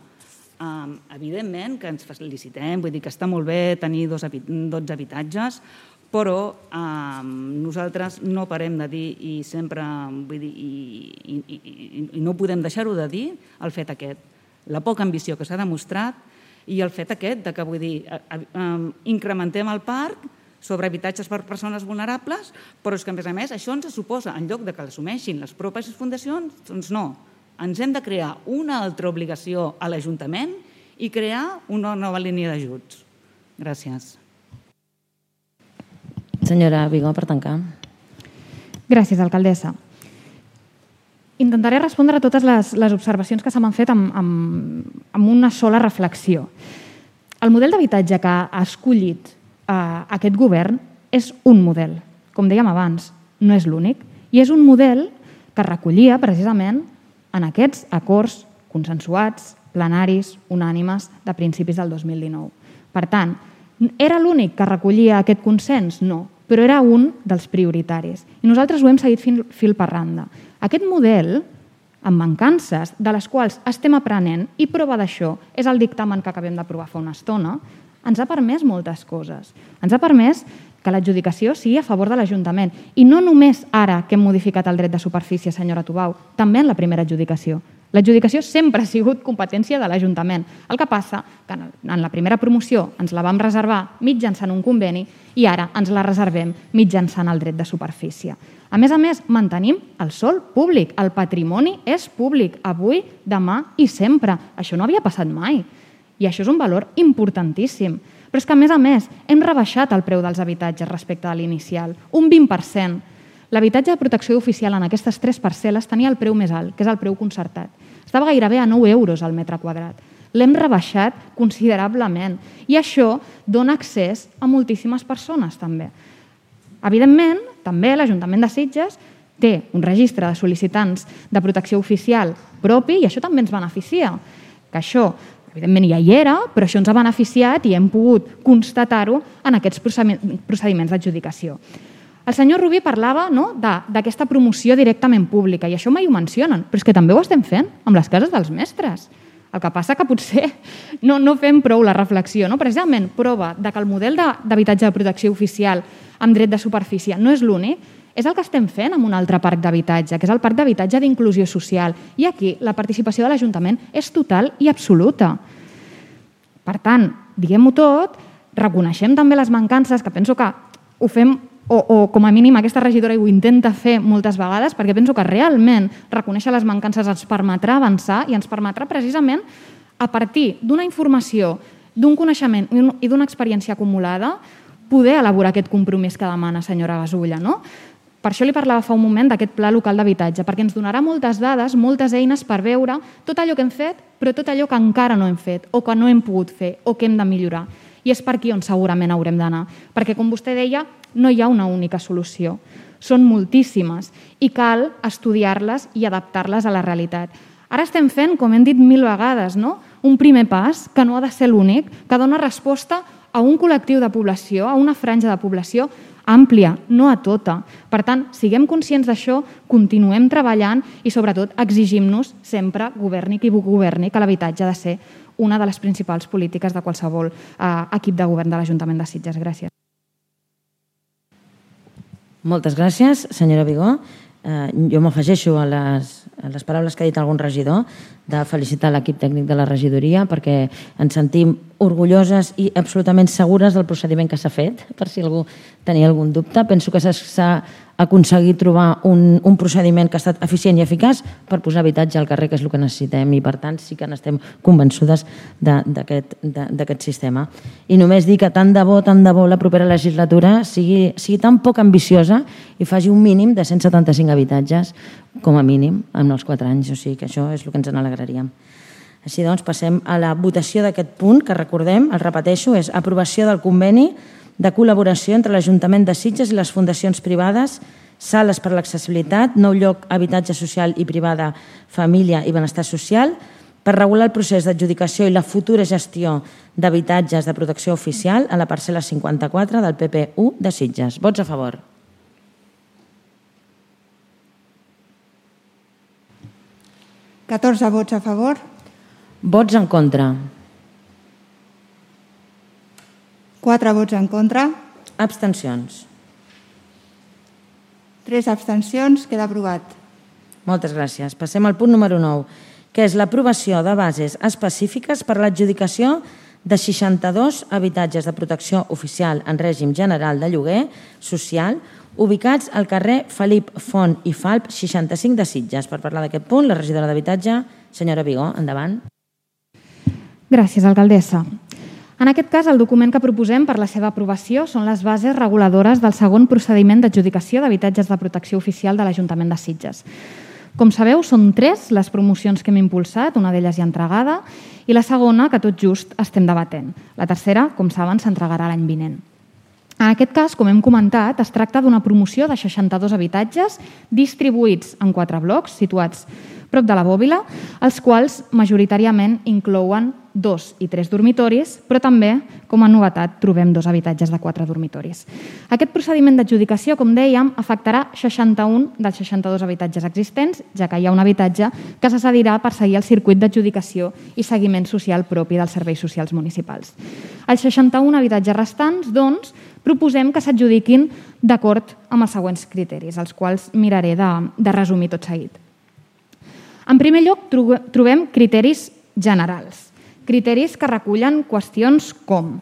Um, evidentment que ens felicitem, vull dir que està molt bé tenir dos, 12 habitatges, però um, nosaltres no parem de dir i sempre, vull dir, i, i, i, i no podem deixar-ho de dir, el fet aquest. La poca ambició que s'ha demostrat i el fet aquest de que, vull dir, incrementem el parc sobre habitatges per persones vulnerables, però és que, a més a més, això ens suposa, en lloc de que l'assumeixin les propes fundacions, doncs no. Ens hem de crear una altra obligació a l'Ajuntament i crear una nova línia d'ajuts. Gràcies. Senyora Vigó, per tancar. Gràcies, alcaldessa. Intentaré respondre a totes les, les observacions que se m'han fet amb, amb, amb una sola reflexió. El model d'habitatge que ha escollit eh, aquest govern és un model. Com dèiem abans, no és l'únic. I és un model que recollia precisament en aquests acords consensuats plenaris unànimes de principis del 2019. Per tant, era l'únic que recollia aquest consens? No, però era un dels prioritaris. I nosaltres ho hem seguit fil, per randa. Aquest model, amb mancances, de les quals estem aprenent, i prova d'això és el dictamen que acabem d'aprovar fa una estona, ens ha permès moltes coses. Ens ha permès que l'adjudicació sigui a favor de l'Ajuntament. I no només ara que hem modificat el dret de superfície, senyora Tubau, també en la primera adjudicació. L'adjudicació sempre ha sigut competència de l'Ajuntament. El que passa que en la primera promoció ens la vam reservar mitjançant un conveni i ara ens la reservem mitjançant el dret de superfície. A més a més, mantenim el sol públic. El patrimoni és públic avui, demà i sempre. Això no havia passat mai. I això és un valor importantíssim. Però és que, a més a més, hem rebaixat el preu dels habitatges respecte a l'inicial, un 20%. L'habitatge de protecció oficial en aquestes tres parcel·les tenia el preu més alt, que és el preu concertat. Estava gairebé a 9 euros al metre quadrat. L'hem rebaixat considerablement i això dona accés a moltíssimes persones també. Evidentment, també l'Ajuntament de Sitges té un registre de sol·licitants de protecció oficial propi i això també ens beneficia. Que això Evidentment ja hi era, però això ens ha beneficiat i hem pogut constatar-ho en aquests procediments d'adjudicació. El senyor Rubí parlava no, d'aquesta promoció directament pública i això mai ho mencionen, però és que també ho estem fent amb les cases dels mestres. El que passa que potser no, no fem prou la reflexió. No? Precisament prova de que el model d'habitatge de, de protecció oficial amb dret de superfície no és l'únic, és el que estem fent amb un altre parc d'habitatge, que és el parc d'habitatge d'inclusió social. I aquí la participació de l'Ajuntament és total i absoluta. Per tant, diguem-ho tot, reconeixem també les mancances, que penso que ho fem o, o com a mínim aquesta regidora ho intenta fer moltes vegades, perquè penso que realment reconèixer les mancances ens permetrà avançar i ens permetrà precisament, a partir d'una informació, d'un coneixement i d'una experiència acumulada, poder elaborar aquest compromís que demana senyora Gasulla. No? Per això li parlava fa un moment d'aquest pla local d'habitatge, perquè ens donarà moltes dades, moltes eines per veure tot allò que hem fet, però tot allò que encara no hem fet, o que no hem pogut fer, o que hem de millorar. I és per aquí on segurament haurem d'anar, perquè, com vostè deia, no hi ha una única solució. Són moltíssimes i cal estudiar-les i adaptar-les a la realitat. Ara estem fent, com hem dit mil vegades, no? un primer pas que no ha de ser l'únic, que dona resposta a un col·lectiu de població, a una franja de població àmplia, no a tota. Per tant, siguem conscients d'això, continuem treballant i, sobretot, exigim-nos sempre, governi qui governi, que l'habitatge ha de ser una de les principals polítiques de qualsevol eh, equip de govern de l'Ajuntament de Sitges. Gràcies. Moltes gràcies, senyora Vigó. Eh, jo m'afegeixo a, les, a les paraules que ha dit algun regidor de felicitar l'equip tècnic de la regidoria perquè ens sentim orgulloses i absolutament segures del procediment que s'ha fet, per si algú tenia algun dubte. Penso que s'ha aconseguit trobar un, un procediment que ha estat eficient i eficaç per posar habitatge al carrer, que és el que necessitem, i per tant sí que n'estem convençudes d'aquest sistema. I només dir que tant de bo, tant de bo la propera legislatura sigui, sigui tan poc ambiciosa i faci un mínim de 175 habitatges, com a mínim, en els 4 anys. O sigui que això és el que ens n'alegraríem. Així doncs, passem a la votació d'aquest punt, que recordem, el repeteixo, és aprovació del conveni de col·laboració entre l'Ajuntament de Sitges i les fundacions privades, sales per l'accessibilitat, nou lloc habitatge social i privada, família i benestar social, per regular el procés d'adjudicació i la futura gestió d'habitatges de protecció oficial a la parcel·la 54 del PP1 de Sitges. Vots a favor. Catorze vots a favor. Vots en contra. 4 vots en contra. Abstencions. 3 abstencions. Queda aprovat. Moltes gràcies. Passem al punt número 9, que és l'aprovació de bases específiques per l'adjudicació de 62 habitatges de protecció oficial en règim general de lloguer social ubicats al carrer Felip Font i Falp 65 de Sitges. Per parlar d'aquest punt, la regidora d'Habitatge, senyora Vigó, endavant. Gràcies, alcaldessa. En aquest cas, el document que proposem per la seva aprovació són les bases reguladores del segon procediment d'adjudicació d'habitatges de protecció oficial de l'Ajuntament de Sitges. Com sabeu, són tres les promocions que hem impulsat, una d'elles ja entregada, i la segona que tot just estem debatent. La tercera, com saben, s'entregarà l'any vinent. En aquest cas, com hem comentat, es tracta d'una promoció de 62 habitatges distribuïts en quatre blocs, situats prop de la Bòbila, els quals majoritàriament inclouen dos i tres dormitoris, però també, com a novetat, trobem dos habitatges de quatre dormitoris. Aquest procediment d'adjudicació, com dèiem, afectarà 61 dels 62 habitatges existents, ja que hi ha un habitatge que se cedirà per seguir el circuit d'adjudicació i seguiment social propi dels serveis socials municipals. Els 61 habitatges restants, doncs, proposem que s'adjudiquin d'acord amb els següents criteris, els quals miraré de, de resumir tot seguit. En primer lloc, trobem criteris generals criteris que recullen qüestions com,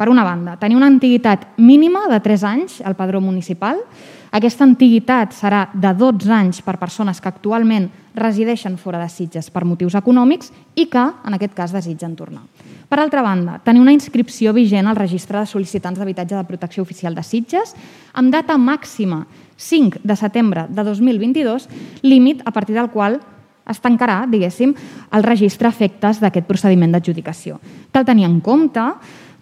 per una banda, tenir una antiguitat mínima de 3 anys al padró municipal. Aquesta antiguitat serà de 12 anys per persones que actualment resideixen fora de Sitges per motius econòmics i que, en aquest cas, desitgen tornar. Per altra banda, tenir una inscripció vigent al registre de sol·licitants d'habitatge de protecció oficial de Sitges amb data màxima 5 de setembre de 2022, límit a partir del qual es tancarà, diguéssim, el registre efectes d'aquest procediment d'adjudicació. Cal tenir en compte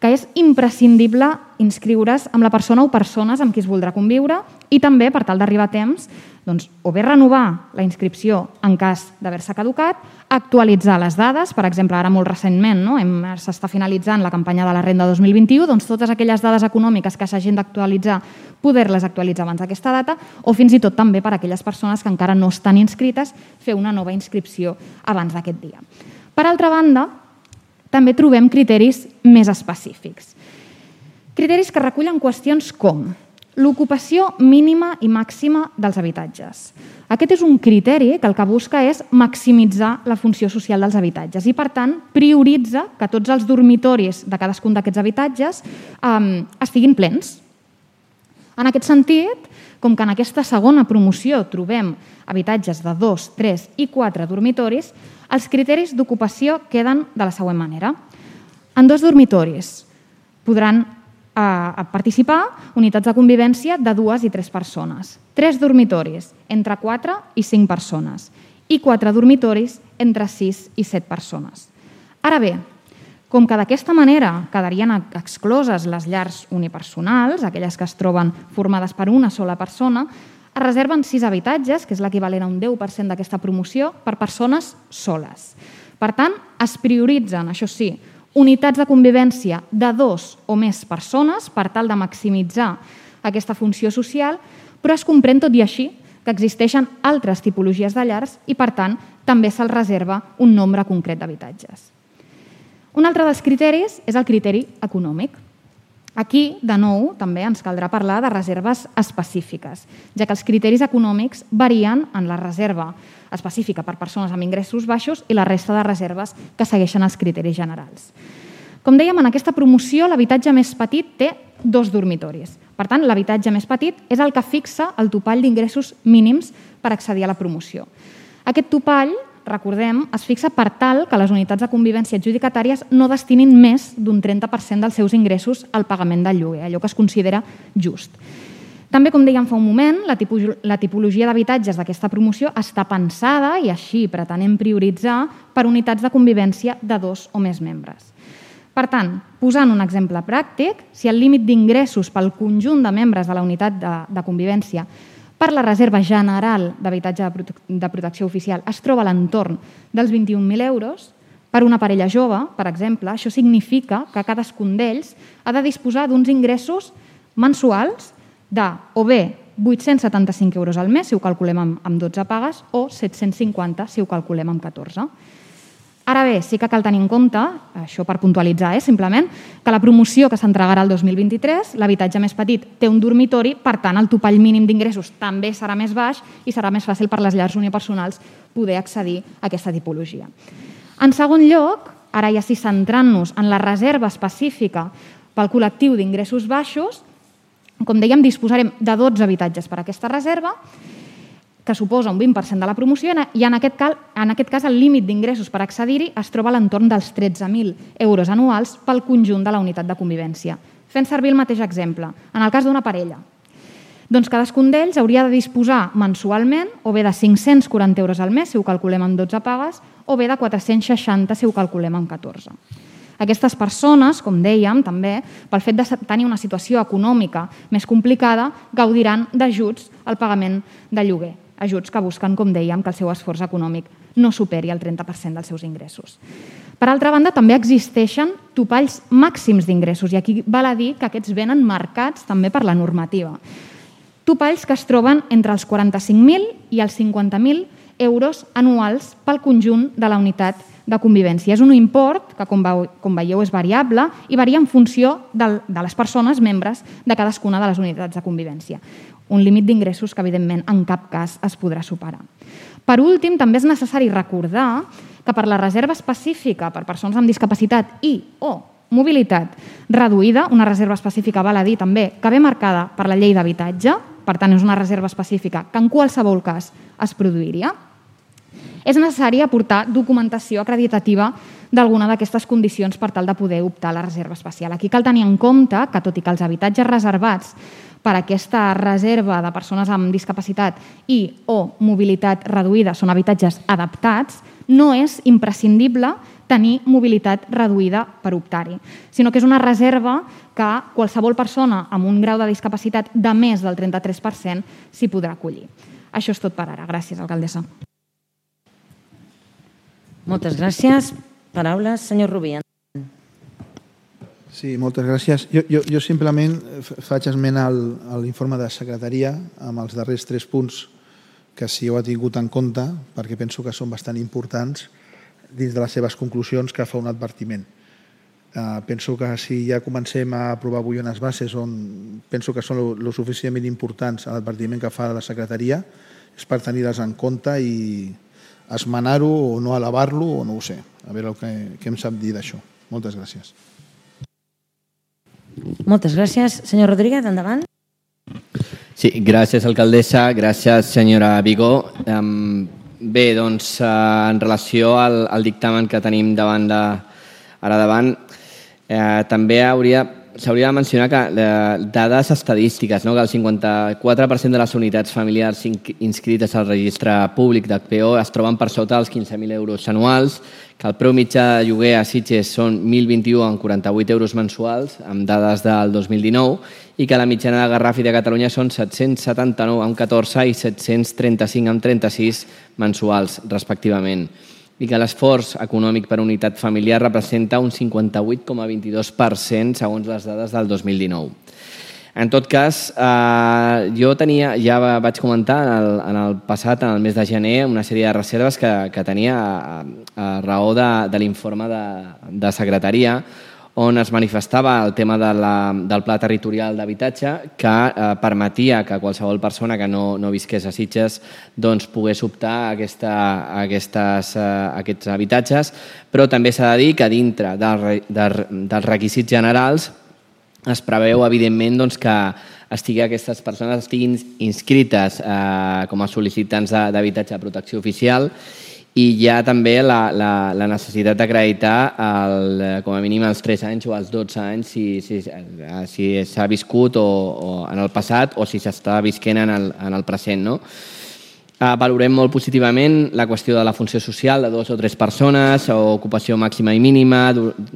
que és imprescindible inscriure's amb la persona o persones amb qui es voldrà conviure i també, per tal d'arribar a temps, doncs, o bé renovar la inscripció en cas d'haver-se caducat, actualitzar les dades, per exemple, ara molt recentment no? s'està finalitzant la campanya de la renda 2021, doncs totes aquelles dades econòmiques que s'hagin d'actualitzar, poder-les actualitzar abans d'aquesta data, o fins i tot també per a aquelles persones que encara no estan inscrites, fer una nova inscripció abans d'aquest dia. Per altra banda, també trobem criteris més específics. Criteris que recullen qüestions com l'ocupació mínima i màxima dels habitatges. Aquest és un criteri que el que busca és maximitzar la funció social dels habitatges i, per tant, prioritza que tots els dormitoris de cadascun d'aquests habitatges eh, estiguin plens. En aquest sentit, com que en aquesta segona promoció trobem habitatges de 2, 3 i 4 dormitoris, els criteris d'ocupació queden de la següent manera. En dos dormitoris podran eh, participar unitats de convivència de dues i tres persones. Tres dormitoris, entre 4 i 5 persones. I quatre dormitoris, entre 6 i 7 persones. Ara bé, com que d'aquesta manera quedarien excloses les llars unipersonals, aquelles que es troben formades per una sola persona, es reserven sis habitatges, que és l'equivalent a un 10% d'aquesta promoció, per persones soles. Per tant, es prioritzen, això sí, unitats de convivència de dos o més persones per tal de maximitzar aquesta funció social, però es comprèn tot i així que existeixen altres tipologies de llars i, per tant, també se'ls reserva un nombre concret d'habitatges. Un altre dels criteris és el criteri econòmic. Aquí, de nou, també ens caldrà parlar de reserves específiques, ja que els criteris econòmics varien en la reserva específica per persones amb ingressos baixos i la resta de reserves que segueixen els criteris generals. Com dèiem, en aquesta promoció l'habitatge més petit té dos dormitoris. Per tant, l'habitatge més petit és el que fixa el topall d'ingressos mínims per accedir a la promoció. Aquest topall recordem, es fixa per tal que les unitats de convivència adjudicatàries no destinin més d'un 30% dels seus ingressos al pagament del lloguer, allò que es considera just. També, com dèiem fa un moment, la, la tipologia d'habitatges d'aquesta promoció està pensada i així pretenem prioritzar per unitats de convivència de dos o més membres. Per tant, posant un exemple pràctic, si el límit d'ingressos pel conjunt de membres de la unitat de, de convivència per la reserva general d'habitatge de, prote de protecció oficial es troba a l'entorn dels 21.000 euros, per una parella jove, per exemple, això significa que cadascun d'ells ha de disposar d'uns ingressos mensuals de o bé 875 euros al mes, si ho calculem amb, amb 12 pagues, o 750 si ho calculem amb 14. Ara bé, sí que cal tenir en compte, això per puntualitzar, eh, simplement, que la promoció que s'entregarà el 2023, l'habitatge més petit té un dormitori, per tant, el topall mínim d'ingressos també serà més baix i serà més fàcil per les llars unipersonals poder accedir a aquesta tipologia. En segon lloc, ara ja sí centrant-nos en la reserva específica pel col·lectiu d'ingressos baixos, com dèiem, disposarem de 12 habitatges per a aquesta reserva que suposa un 20% de la promoció i en aquest, cal, en aquest cas el límit d'ingressos per accedir-hi es troba a l'entorn dels 13.000 euros anuals pel conjunt de la unitat de convivència. Fent servir el mateix exemple, en el cas d'una parella, doncs cadascun d'ells hauria de disposar mensualment o bé de 540 euros al mes, si ho calculem en 12 pagues, o bé de 460 si ho calculem en 14. Aquestes persones, com dèiem, també, pel fet de tenir una situació econòmica més complicada, gaudiran d'ajuts al pagament de lloguer ajuts que busquen, com dèiem, que el seu esforç econòmic no superi el 30% dels seus ingressos. Per altra banda, també existeixen topalls màxims d'ingressos i aquí val a dir que aquests venen marcats també per la normativa. Topalls que es troben entre els 45.000 i els 50.000 euros anuals pel conjunt de la unitat de convivència. És un import que, com, veieu, és variable i varia en funció de les persones membres de cadascuna de les unitats de convivència. Un límit d'ingressos que, evidentment, en cap cas es podrà superar. Per últim, també és necessari recordar que per la reserva específica per persones amb discapacitat i o mobilitat reduïda, una reserva específica, val a dir també, que ve marcada per la llei d'habitatge, per tant és una reserva específica que en qualsevol cas es produiria, és necessari aportar documentació acreditativa d'alguna d'aquestes condicions per tal de poder optar a la reserva especial. Aquí cal tenir en compte que, tot i que els habitatges reservats per aquesta reserva de persones amb discapacitat i o mobilitat reduïda són habitatges adaptats, no és imprescindible tenir mobilitat reduïda per optar-hi, sinó que és una reserva que qualsevol persona amb un grau de discapacitat de més del 33% s'hi podrà acollir. Això és tot per ara. Gràcies, alcaldessa. Moltes gràcies. Paraules, senyor Rubí. Sí, moltes gràcies. Jo, jo, jo simplement faig esment al, a l'informe de secretaria amb els darrers tres punts que si ho ha tingut en compte, perquè penso que són bastant importants dins de les seves conclusions que fa un advertiment. Uh, penso que si ja comencem a aprovar avui unes bases on penso que són lo, suficientment importants a l'advertiment que fa la secretaria és per tenir-les en compte i esmenar-ho o no elevar-lo o no ho sé. A veure el que, què em sap dir d'això. Moltes gràcies. Moltes gràcies. Senyor Rodríguez, endavant. Sí, gràcies, alcaldessa. Gràcies, senyora Vigó. Bé, doncs, eh, en relació al, al dictamen que tenim davant de, ara davant, eh, també hauria s'hauria de mencionar que eh, dades estadístiques, no? que el 54% de les unitats familiars inscrites al registre públic d'HPO es troben per sota dels 15.000 euros anuals, que el preu mitjà de lloguer a Sitges són 1.021 amb 48 euros mensuals, amb dades del 2019, i que la mitjana de Garraf i de Catalunya són 779 amb 14 i 735 amb 36 mensuals, respectivament i que l'esforç econòmic per unitat familiar representa un 58,22% segons les dades del 2019. En tot cas, eh, jo tenia, ja vaig comentar en el, en el passat, en el mes de gener, una sèrie de reserves que, que tenia a, a raó de, de l'informe de, de secretaria, on es manifestava el tema de la, del pla territorial d'habitatge que eh, permetia que qualsevol persona que no, no visqués a Sitges doncs, pogués optar a, aquesta, a, aquestes, eh, a aquests habitatges, però també s'ha de dir que dintre del, del, dels requisits generals es preveu, evidentment, doncs, que estigui, aquestes persones estiguin inscrites eh, com a sol·licitants d'habitatge de protecció oficial i hi ha també la, la, la necessitat d'acreditar com a mínim els 3 anys o els 12 anys si s'ha si, si viscut o, o en el passat o si s'està visquent en el, en el present. No? Uh, valorem molt positivament la qüestió de la funció social de dues o tres persones, o ocupació màxima i mínima,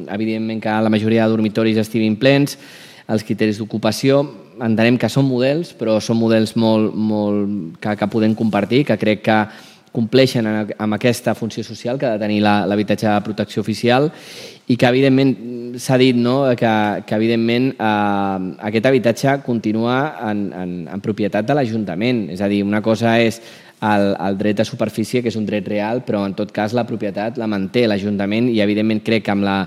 evidentment que la majoria de dormitoris estiguin plens, els criteris d'ocupació, entenem que són models, però són models molt, molt que, que podem compartir, que crec que compleixen amb aquesta funció social que ha de tenir l'habitatge de protecció oficial i que evidentment s'ha dit no, que, que evidentment eh, aquest habitatge continua en, en, en propietat de l'Ajuntament. És a dir, una cosa és el, el dret a superfície, que és un dret real, però en tot cas la propietat la manté l'Ajuntament i evidentment crec que amb la,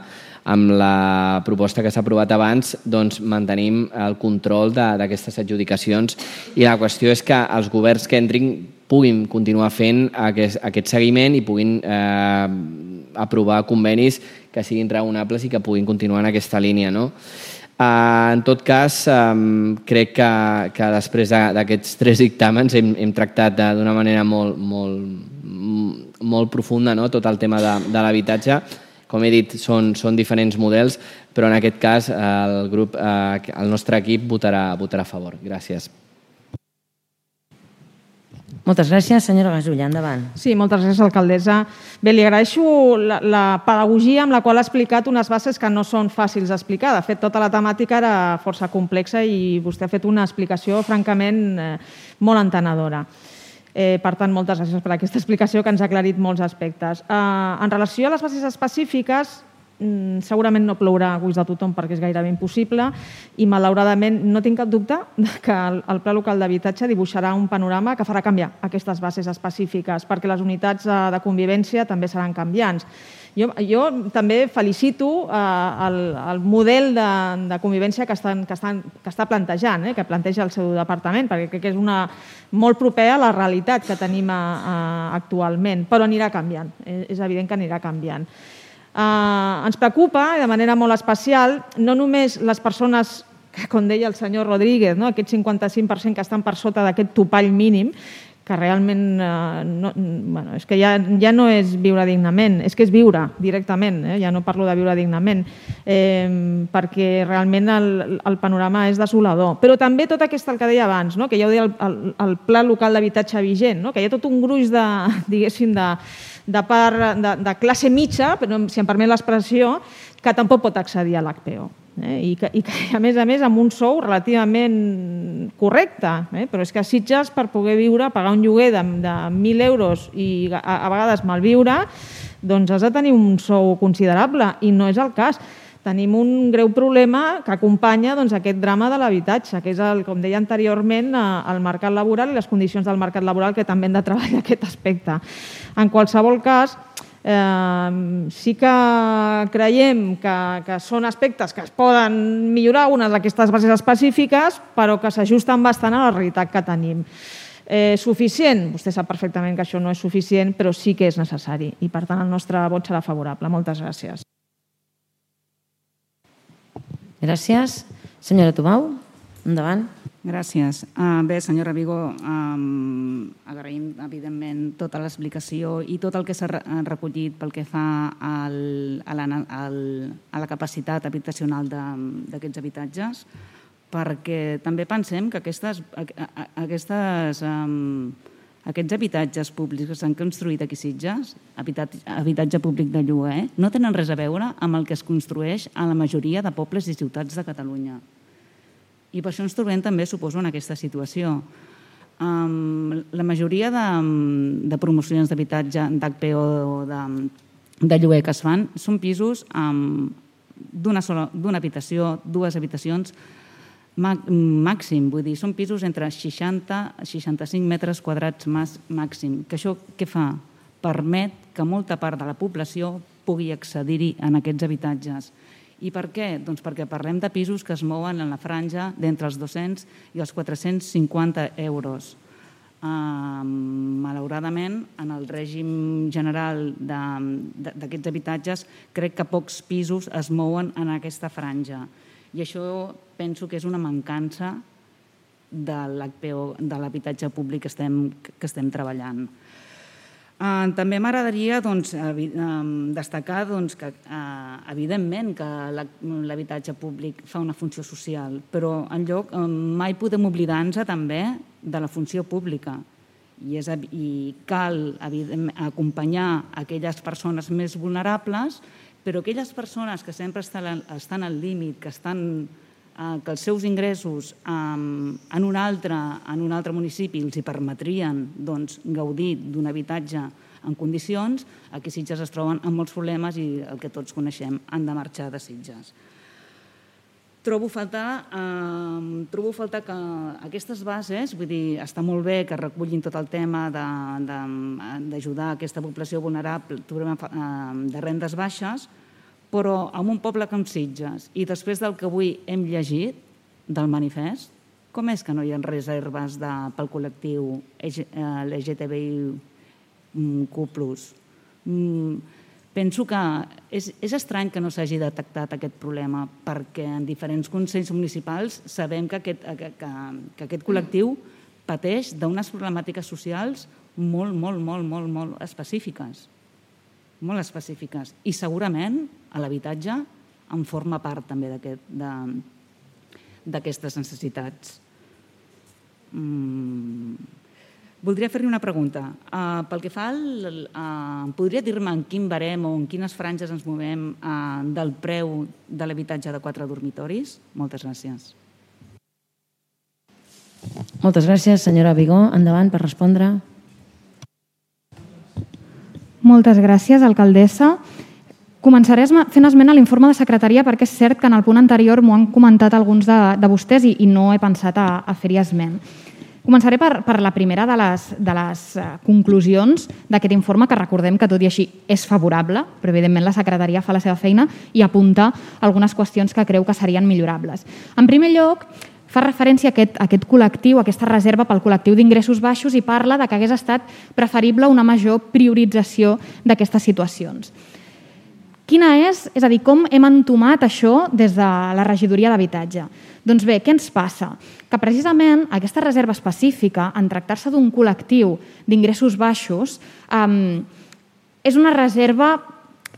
amb la proposta que s'ha aprovat abans doncs mantenim el control d'aquestes adjudicacions i la qüestió és que els governs que entrin puguin continuar fent aquest, aquest seguiment i puguin eh, aprovar convenis que siguin raonables i que puguin continuar en aquesta línia. No? Uh, en tot cas, um, crec que, que després d'aquests tres dictàmens hem, hem tractat d'una manera molt, molt, molt profunda no? tot el tema de, de l'habitatge. Com he dit, són, són diferents models, però en aquest cas el, grup, uh, el nostre equip votarà, votarà a favor. Gràcies. Moltes gràcies, senyora Gasulla. Endavant. Sí, moltes gràcies, alcaldessa. Bé, li agraeixo la, la pedagogia amb la qual ha explicat unes bases que no són fàcils d'explicar. De fet, tota la temàtica era força complexa i vostè ha fet una explicació francament eh, molt entenedora. Eh, per tant, moltes gràcies per aquesta explicació que ens ha aclarit molts aspectes. Eh, en relació a les bases específiques, segurament no plourà a gust de tothom perquè és gairebé impossible i malauradament no tinc cap dubte que el, Pla Local d'Habitatge dibuixarà un panorama que farà canviar aquestes bases específiques perquè les unitats eh, de convivència també seran canviants. Jo, jo també felicito eh, el, el model de, de convivència que, estan, que, estan, que està plantejant, eh, que planteja el seu departament, perquè crec que és una, molt proper a la realitat que tenim a, a, actualment, però anirà canviant, és, és evident que anirà canviant. Eh, ens preocupa, de manera molt especial, no només les persones com deia el senyor Rodríguez, no? aquest 55% que estan per sota d'aquest topall mínim, que realment eh, no, bueno, és que ja, ja no és viure dignament, és que és viure directament, eh? ja no parlo de viure dignament, eh, perquè realment el, el panorama és desolador. Però també tot aquest, el que deia abans, no? que ja ho deia el, el, el pla local d'habitatge vigent, no? que hi ha tot un gruix de, diguéssim, de, de, part, de, de classe mitja, però si em permet l'expressió, que tampoc pot accedir a l'HPO. Eh? I, que, I que, a més a més, amb un sou relativament correcte. Eh? Però és que a Sitges, per poder viure, pagar un lloguer de, de 1.000 euros i a, a vegades malviure, doncs has de tenir un sou considerable, i no és el cas tenim un greu problema que acompanya doncs, aquest drama de l'habitatge, que és, el, com deia anteriorment, eh, el mercat laboral i les condicions del mercat laboral que també hem de treballar aquest aspecte. En qualsevol cas, eh, sí que creiem que, que són aspectes que es poden millorar unes d'aquestes bases específiques, però que s'ajusten bastant a la realitat que tenim. Eh, suficient? Vostè sap perfectament que això no és suficient, però sí que és necessari i, per tant, el nostre vot serà favorable. Moltes gràcies. Gràcies. Senyora Tomau, endavant. Gràcies. Uh, bé, senyora Vigo, agraïm, evidentment, tota l'explicació i tot el que s'ha recollit pel que fa al, a, la, al, a la capacitat habitacional d'aquests habitatges, perquè també pensem que aquestes, aquestes aquests habitatges públics que s'han construït aquí Sitges, habitatge, habitatge públic de lloguer, no tenen res a veure amb el que es construeix a la majoria de pobles i ciutats de Catalunya. I per això ens trobem també, suposo, en aquesta situació. Um, la majoria de, de promocions d'habitatge d'HPO o de, de lloguer que es fan són pisos um, d'una habitació, dues habitacions, màxim, vull dir, són pisos entre 60 i 65 metres quadrats màxim, que això què fa? Permet que molta part de la població pugui accedir-hi en aquests habitatges. I per què? Doncs perquè parlem de pisos que es mouen en la franja d'entre els 200 i els 450 euros. Uh, malauradament, en el règim general d'aquests habitatges, crec que pocs pisos es mouen en aquesta franja. I això penso que és una mancança de l'HPO, de l'habitatge públic que estem, que estem treballant. Uh, també m'agradaria doncs, destacar doncs, que, uh, evidentment, que l'habitatge públic fa una funció social, però en lloc mai podem oblidar-nos també de la funció pública. I, és, i cal acompanyar aquelles persones més vulnerables però aquelles persones que sempre estan, estan al límit, que, estan, eh, que els seus ingressos en, un altre, en un altre municipi els hi permetrien doncs, gaudir d'un habitatge en condicions, aquí Sitges es troben amb molts problemes i el que tots coneixem, han de marxar de Sitges. Trobo faltar, eh, trobo faltar que aquestes bases, vull dir, està molt bé que recullin tot el tema d'ajudar aquesta població vulnerable de rendes baixes, però en un poble com Sitges i després del que avui hem llegit del manifest, com és que no hi ha reserves de, pel col·lectiu LGTBIQ+. Mm, Penso que és, és estrany que no s'hagi detectat aquest problema perquè en diferents consells municipals sabem que aquest, que, que, que aquest col·lectiu pateix d'unes problemàtiques socials molt, molt, molt, molt, molt específiques. Molt específiques. I segurament a l'habitatge en forma part també d'aquestes necessitats. Mm Voldria fer-li una pregunta. Uh, pel que fa al... Uh, podria dir-me en quin barem o en quines franges ens movem uh, del preu de l'habitatge de quatre dormitoris? Moltes gràcies. Moltes gràcies, senyora Vigó. Endavant per respondre. Moltes gràcies, alcaldessa. Començaré fent esment a l'informe de secretaria perquè és cert que en el punt anterior m'ho han comentat alguns de, de vostès i, i no he pensat a, a fer-hi esment. Començaré per, per la primera de les, de les uh, conclusions d'aquest informe, que recordem que tot i així és favorable, però evidentment la secretaria fa la seva feina i apunta algunes qüestions que creu que serien millorables. En primer lloc, fa referència a aquest, a aquest col·lectiu, a aquesta reserva pel col·lectiu d'ingressos baixos i parla de que hagués estat preferible una major priorització d'aquestes situacions. Quina és, és a dir, com hem entomat això des de la regidoria d'habitatge? Doncs bé, què ens passa? Que precisament aquesta reserva específica, en tractar-se d'un col·lectiu d'ingressos baixos, eh, és una reserva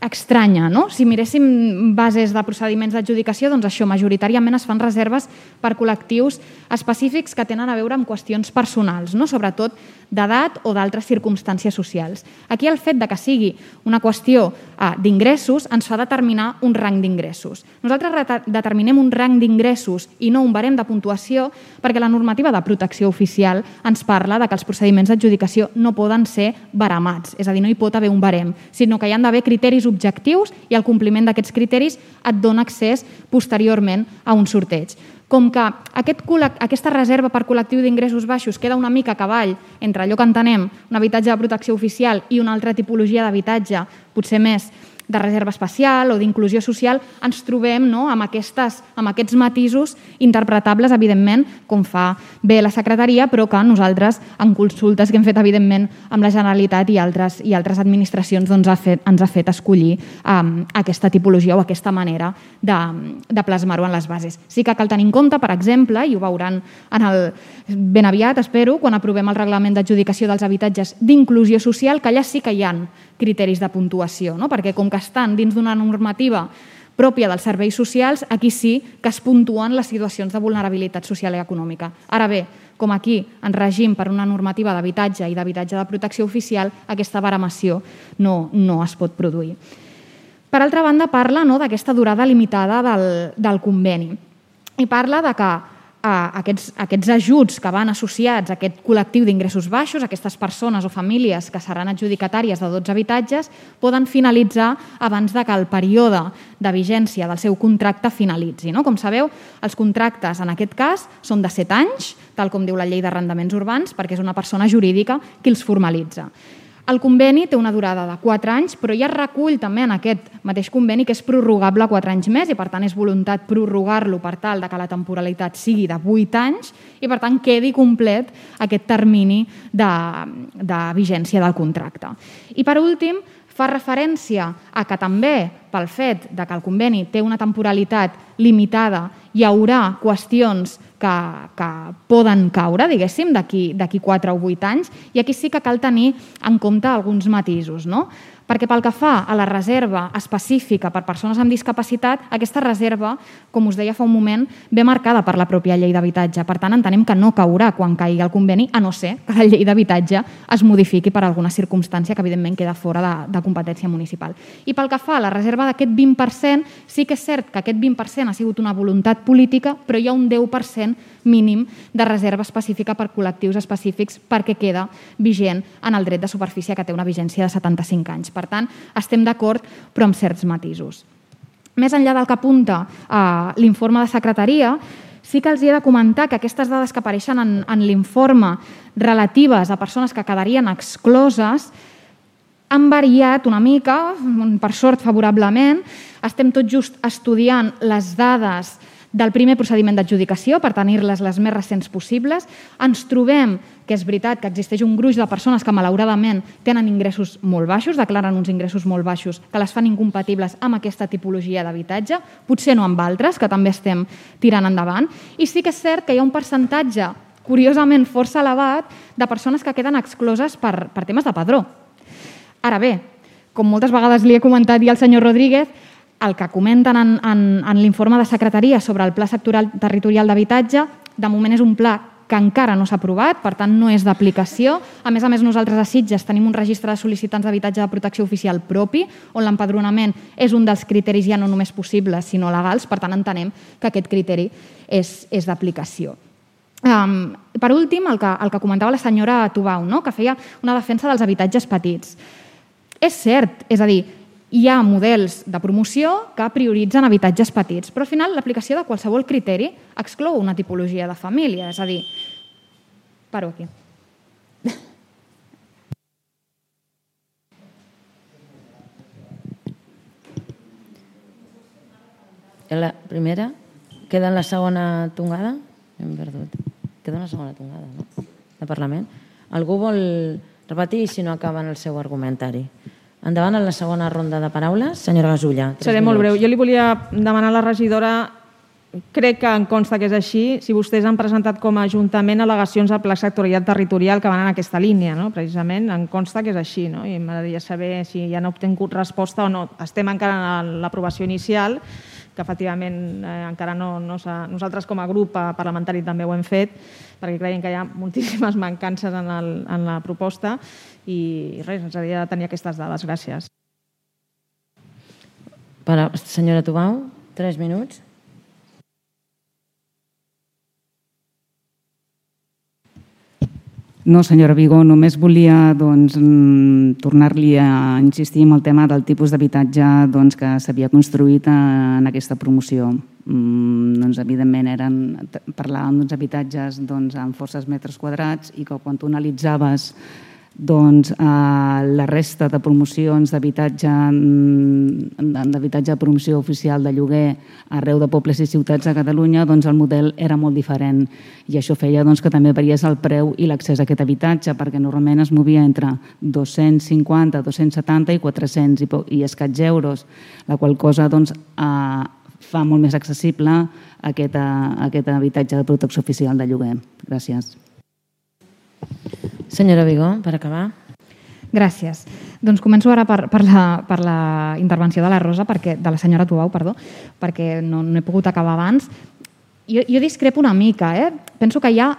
estranya. No? Si miréssim bases de procediments d'adjudicació, doncs això, majoritàriament es fan reserves per col·lectius específics que tenen a veure amb qüestions personals, no? sobretot d'edat o d'altres circumstàncies socials. Aquí el fet de que sigui una qüestió eh, d'ingressos ens fa determinar un rang d'ingressos. Nosaltres determinem un rang d'ingressos i no un barem de puntuació perquè la normativa de protecció oficial ens parla de que els procediments d'adjudicació no poden ser baramats, és a dir, no hi pot haver un barem, sinó que hi han d'haver criteris objectius i el compliment d'aquests criteris et dona accés posteriorment a un sorteig. Com que aquest, aquesta reserva per col·lectiu d'ingressos baixos queda una mica a cavall entre allò que entenem un habitatge de protecció oficial i una altra tipologia d'habitatge, potser més de reserva especial o d'inclusió social, ens trobem no, amb, aquestes, amb aquests matisos interpretables, evidentment, com fa bé la secretaria, però que nosaltres, en consultes que hem fet, evidentment, amb la Generalitat i altres, i altres administracions, doncs, ha fet, ens ha fet escollir um, aquesta tipologia o aquesta manera de, de plasmar-ho en les bases. Sí que cal tenir en compte, per exemple, i ho veuran en el, ben aviat, espero, quan aprovem el reglament d'adjudicació dels habitatges d'inclusió social, que allà sí que hi han criteris de puntuació, no? perquè com que estan dins d'una normativa pròpia dels serveis socials, aquí sí que es puntuen les situacions de vulnerabilitat social i econòmica. Ara bé, com aquí en regim per una normativa d'habitatge i d'habitatge de protecció oficial, aquesta baremació no, no es pot produir. Per altra banda, parla no, d'aquesta durada limitada del, del conveni i parla de que a aquests, aquests ajuts que van associats a aquest col·lectiu d'ingressos baixos, aquestes persones o famílies que seran adjudicatàries de 12 habitatges, poden finalitzar abans de que el període de vigència del seu contracte finalitzi. No? Com sabeu, els contractes en aquest cas són de 7 anys, tal com diu la llei d'arrendaments urbans, perquè és una persona jurídica qui els formalitza. El conveni té una durada de 4 anys, però ja recull també en aquest mateix conveni que és prorrogable 4 anys més i per tant és voluntat prorrogar-lo per tal de que la temporalitat sigui de 8 anys i per tant quedi complet aquest termini de, de vigència del contracte. I per últim, fa referència a que també, pel fet de que el conveni té una temporalitat limitada, hi haurà qüestions que, que poden caure, diguéssim, d'aquí 4 o 8 anys, i aquí sí que cal tenir en compte alguns matisos. No? Perquè pel que fa a la reserva específica per persones amb discapacitat, aquesta reserva, com us deia fa un moment, ve marcada per la pròpia llei d'habitatge. Per tant, entenem que no caurà quan caigui el conveni, a no ser que la llei d'habitatge es modifiqui per alguna circumstància que, evidentment, queda fora de, de competència municipal. I pel que fa a la reserva d'aquest 20%, sí que és cert que aquest 20% ha sigut una voluntat política, però hi ha un 10% mínim de reserva específica per col·lectius específics perquè queda vigent en el dret de superfície que té una vigència de 75 anys. Per tant, estem d'acord, però amb certs matisos. Més enllà del que apunta eh, l'informe de secretaria, sí que els he de comentar que aquestes dades que apareixen en, en l'informe relatives a persones que quedarien excloses han variat una mica, per sort favorablement. Estem tot just estudiant les dades del primer procediment d'adjudicació per tenir-les les més recents possibles. Ens trobem que és veritat que existeix un gruix de persones que malauradament tenen ingressos molt baixos, declaren uns ingressos molt baixos que les fan incompatibles amb aquesta tipologia d'habitatge, potser no amb altres, que també estem tirant endavant. I sí que és cert que hi ha un percentatge curiosament força elevat de persones que queden excloses per, per temes de padró. Ara bé, com moltes vegades li he comentat i al senyor Rodríguez, el que comenten en, en, en l'informe de secretaria sobre el Pla Sectorial Territorial d'Habitatge, de moment és un pla que encara no s'ha aprovat, per tant no és d'aplicació. A més a més, nosaltres a Sitges tenim un registre de sol·licitants d'habitatge de protecció oficial propi, on l'empadronament és un dels criteris ja no només possibles, sinó legals, per tant entenem que aquest criteri és, és d'aplicació. Um, per últim, el que, el que comentava la senyora Tubau, no? que feia una defensa dels habitatges petits. És cert, és a dir, hi ha models de promoció que prioritzen habitatges petits, però al final l'aplicació de qualsevol criteri exclou una tipologia de família, és a dir, paro aquí. La primera? Queda en la segona tongada? Hem perdut. Queda en la segona tongada, no? De Parlament. Algú vol repetir si no acaben el seu argumentari? Endavant en la segona ronda de paraules. Senyora Gasulla. Seré molt breu. Jo li volia demanar a la regidora crec que en consta que és així, si vostès han presentat com a Ajuntament al·legacions al Pla Sectorial Territorial que van en aquesta línia, no? precisament, en consta que és així, no? i m'agradaria saber si ja han obtingut resposta o no. Estem encara en l'aprovació inicial, que efectivament eh, encara no, no nosaltres com a grup parlamentari també ho hem fet, perquè creiem que hi ha moltíssimes mancances en, el, en la proposta i res, ens hauria de tenir aquestes dades. Gràcies. Per, senyora Tubau, tres minuts. No, senyora Vigó, només volia doncs, mm, tornar-li a insistir en el tema del tipus d'habitatge doncs, que s'havia construït en aquesta promoció. Mm, doncs, evidentment, eren, parlàvem d'uns habitatges doncs, amb forces metres quadrats i que quan tu analitzaves doncs, eh, la resta de promocions d'habitatge mm, d'habitatge de promoció oficial de lloguer arreu de pobles i ciutats de Catalunya, doncs el model era molt diferent i això feia doncs, que també variés el preu i l'accés a aquest habitatge perquè normalment es movia entre 250, 270 i 400 i, i escaig euros, la qual cosa doncs, eh, fa molt més accessible aquest, eh, aquest habitatge de protecció oficial de lloguer. Gràcies. Senyora Vigó, per acabar. Gràcies. Doncs començo ara per, per, la, per la intervenció de la Rosa, perquè, de la senyora Tubau, perdó, perquè no, no he pogut acabar abans. Jo, jo discrepo una mica. Eh? Penso que hi ha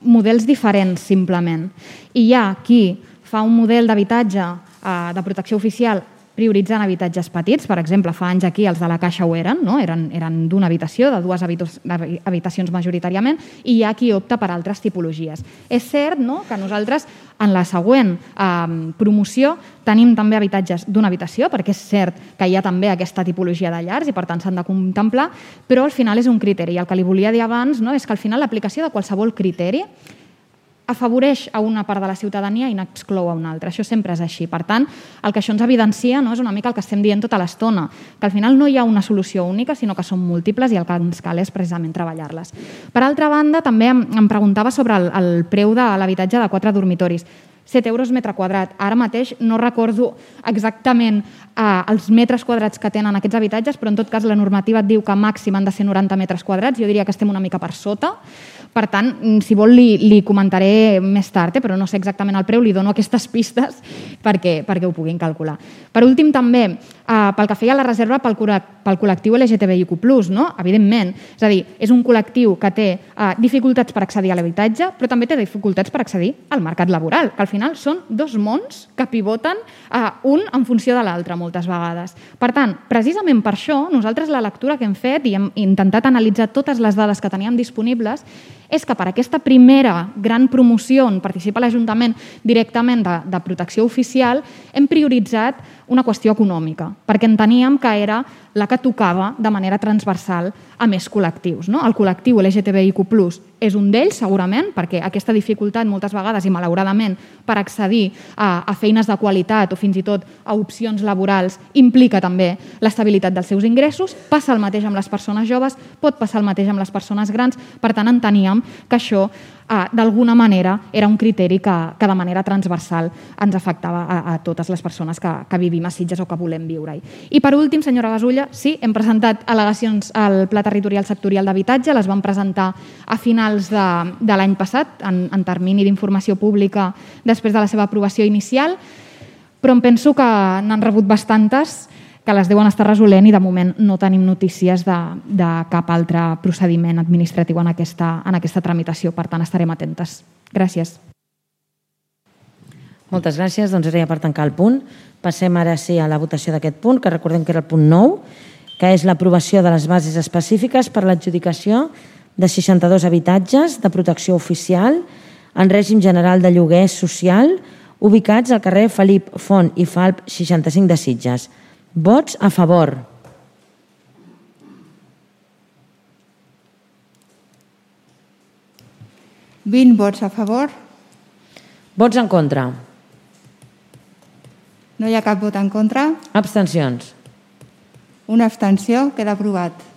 models diferents, simplement. I hi ha qui fa un model d'habitatge eh, de protecció oficial prioritzant habitatges petits, per exemple, fa anys aquí els de la Caixa ho eren, no? eren, eren d'una habitació, de dues habitacions majoritàriament, i hi ha qui opta per altres tipologies. És cert no? que nosaltres en la següent eh, promoció tenim també habitatges d'una habitació, perquè és cert que hi ha també aquesta tipologia de llars i per tant s'han de contemplar, però al final és un criteri. I el que li volia dir abans no? és que al final l'aplicació de qualsevol criteri afavoreix a una part de la ciutadania i n'exclou a una altra. Això sempre és així. Per tant, el que això ens evidencia no, és una mica el que estem dient tota l'estona, que al final no hi ha una solució única, sinó que són múltiples i el que ens cal és precisament treballar-les. Per altra banda, també em, em preguntava sobre el, el preu de l'habitatge de quatre dormitoris. 7 euros metre quadrat. Ara mateix no recordo exactament eh, els metres quadrats que tenen aquests habitatges, però en tot cas la normativa et diu que màxim han de ser 90 metres quadrats. Jo diria que estem una mica per sota. Per tant, mm, si vol li, li comentaré més tard, eh, però no sé exactament el preu, li dono aquestes pistes perquè, perquè ho puguin calcular. Per últim, també, eh, pel que feia la reserva pel, pel col·lectiu LGTBIQ+, no? evidentment, és a dir, és un col·lectiu que té eh, dificultats per accedir a l'habitatge, però també té dificultats per accedir al mercat laboral, que al final són dos mons que pivoten eh, un en funció de l'altre moltes vegades. Per tant, precisament per això, nosaltres la lectura que hem fet i hem intentat analitzar totes les dades que teníem disponibles és que per aquesta primera gran promoció on participa l'Ajuntament directament de, de protecció oficial hem prioritzat una qüestió econòmica, perquè enteníem que era la que tocava de manera transversal a més col·lectius. No? El col·lectiu LGTBIQ+, és un d'ells, segurament, perquè aquesta dificultat moltes vegades i malauradament per accedir a, a feines de qualitat o fins i tot a opcions laborals implica també l'estabilitat dels seus ingressos, passa el mateix amb les persones joves, pot passar el mateix amb les persones grans, per tant enteníem que això eh, d'alguna manera era un criteri que, que de manera transversal ens afectava a, a totes les persones que, que vivim a Sitges o que volem viure-hi. I per últim, senyora Gasulla, sí, hem presentat al·legacions al Pla Territorial Sectorial d'Habitatge, les vam presentar a finals de, de l'any passat, en, en termini d'informació pública després de la seva aprovació inicial, però em penso que n'han rebut bastantes que les deuen estar resolent i de moment no tenim notícies de, de cap altre procediment administratiu en aquesta, en aquesta tramitació. Per tant, estarem atentes. Gràcies. Moltes gràcies. Doncs ara ja per tancar el punt. Passem ara sí a la votació d'aquest punt, que recordem que era el punt 9, que és l'aprovació de les bases específiques per l'adjudicació de 62 habitatges de protecció oficial en règim general de lloguer social ubicats al carrer Felip Font i Falp 65 de Sitges. Vots a favor. Vint vots a favor. Vots en contra. No hi ha cap vot en contra. Abstencions. Una abstenció. Queda aprovat.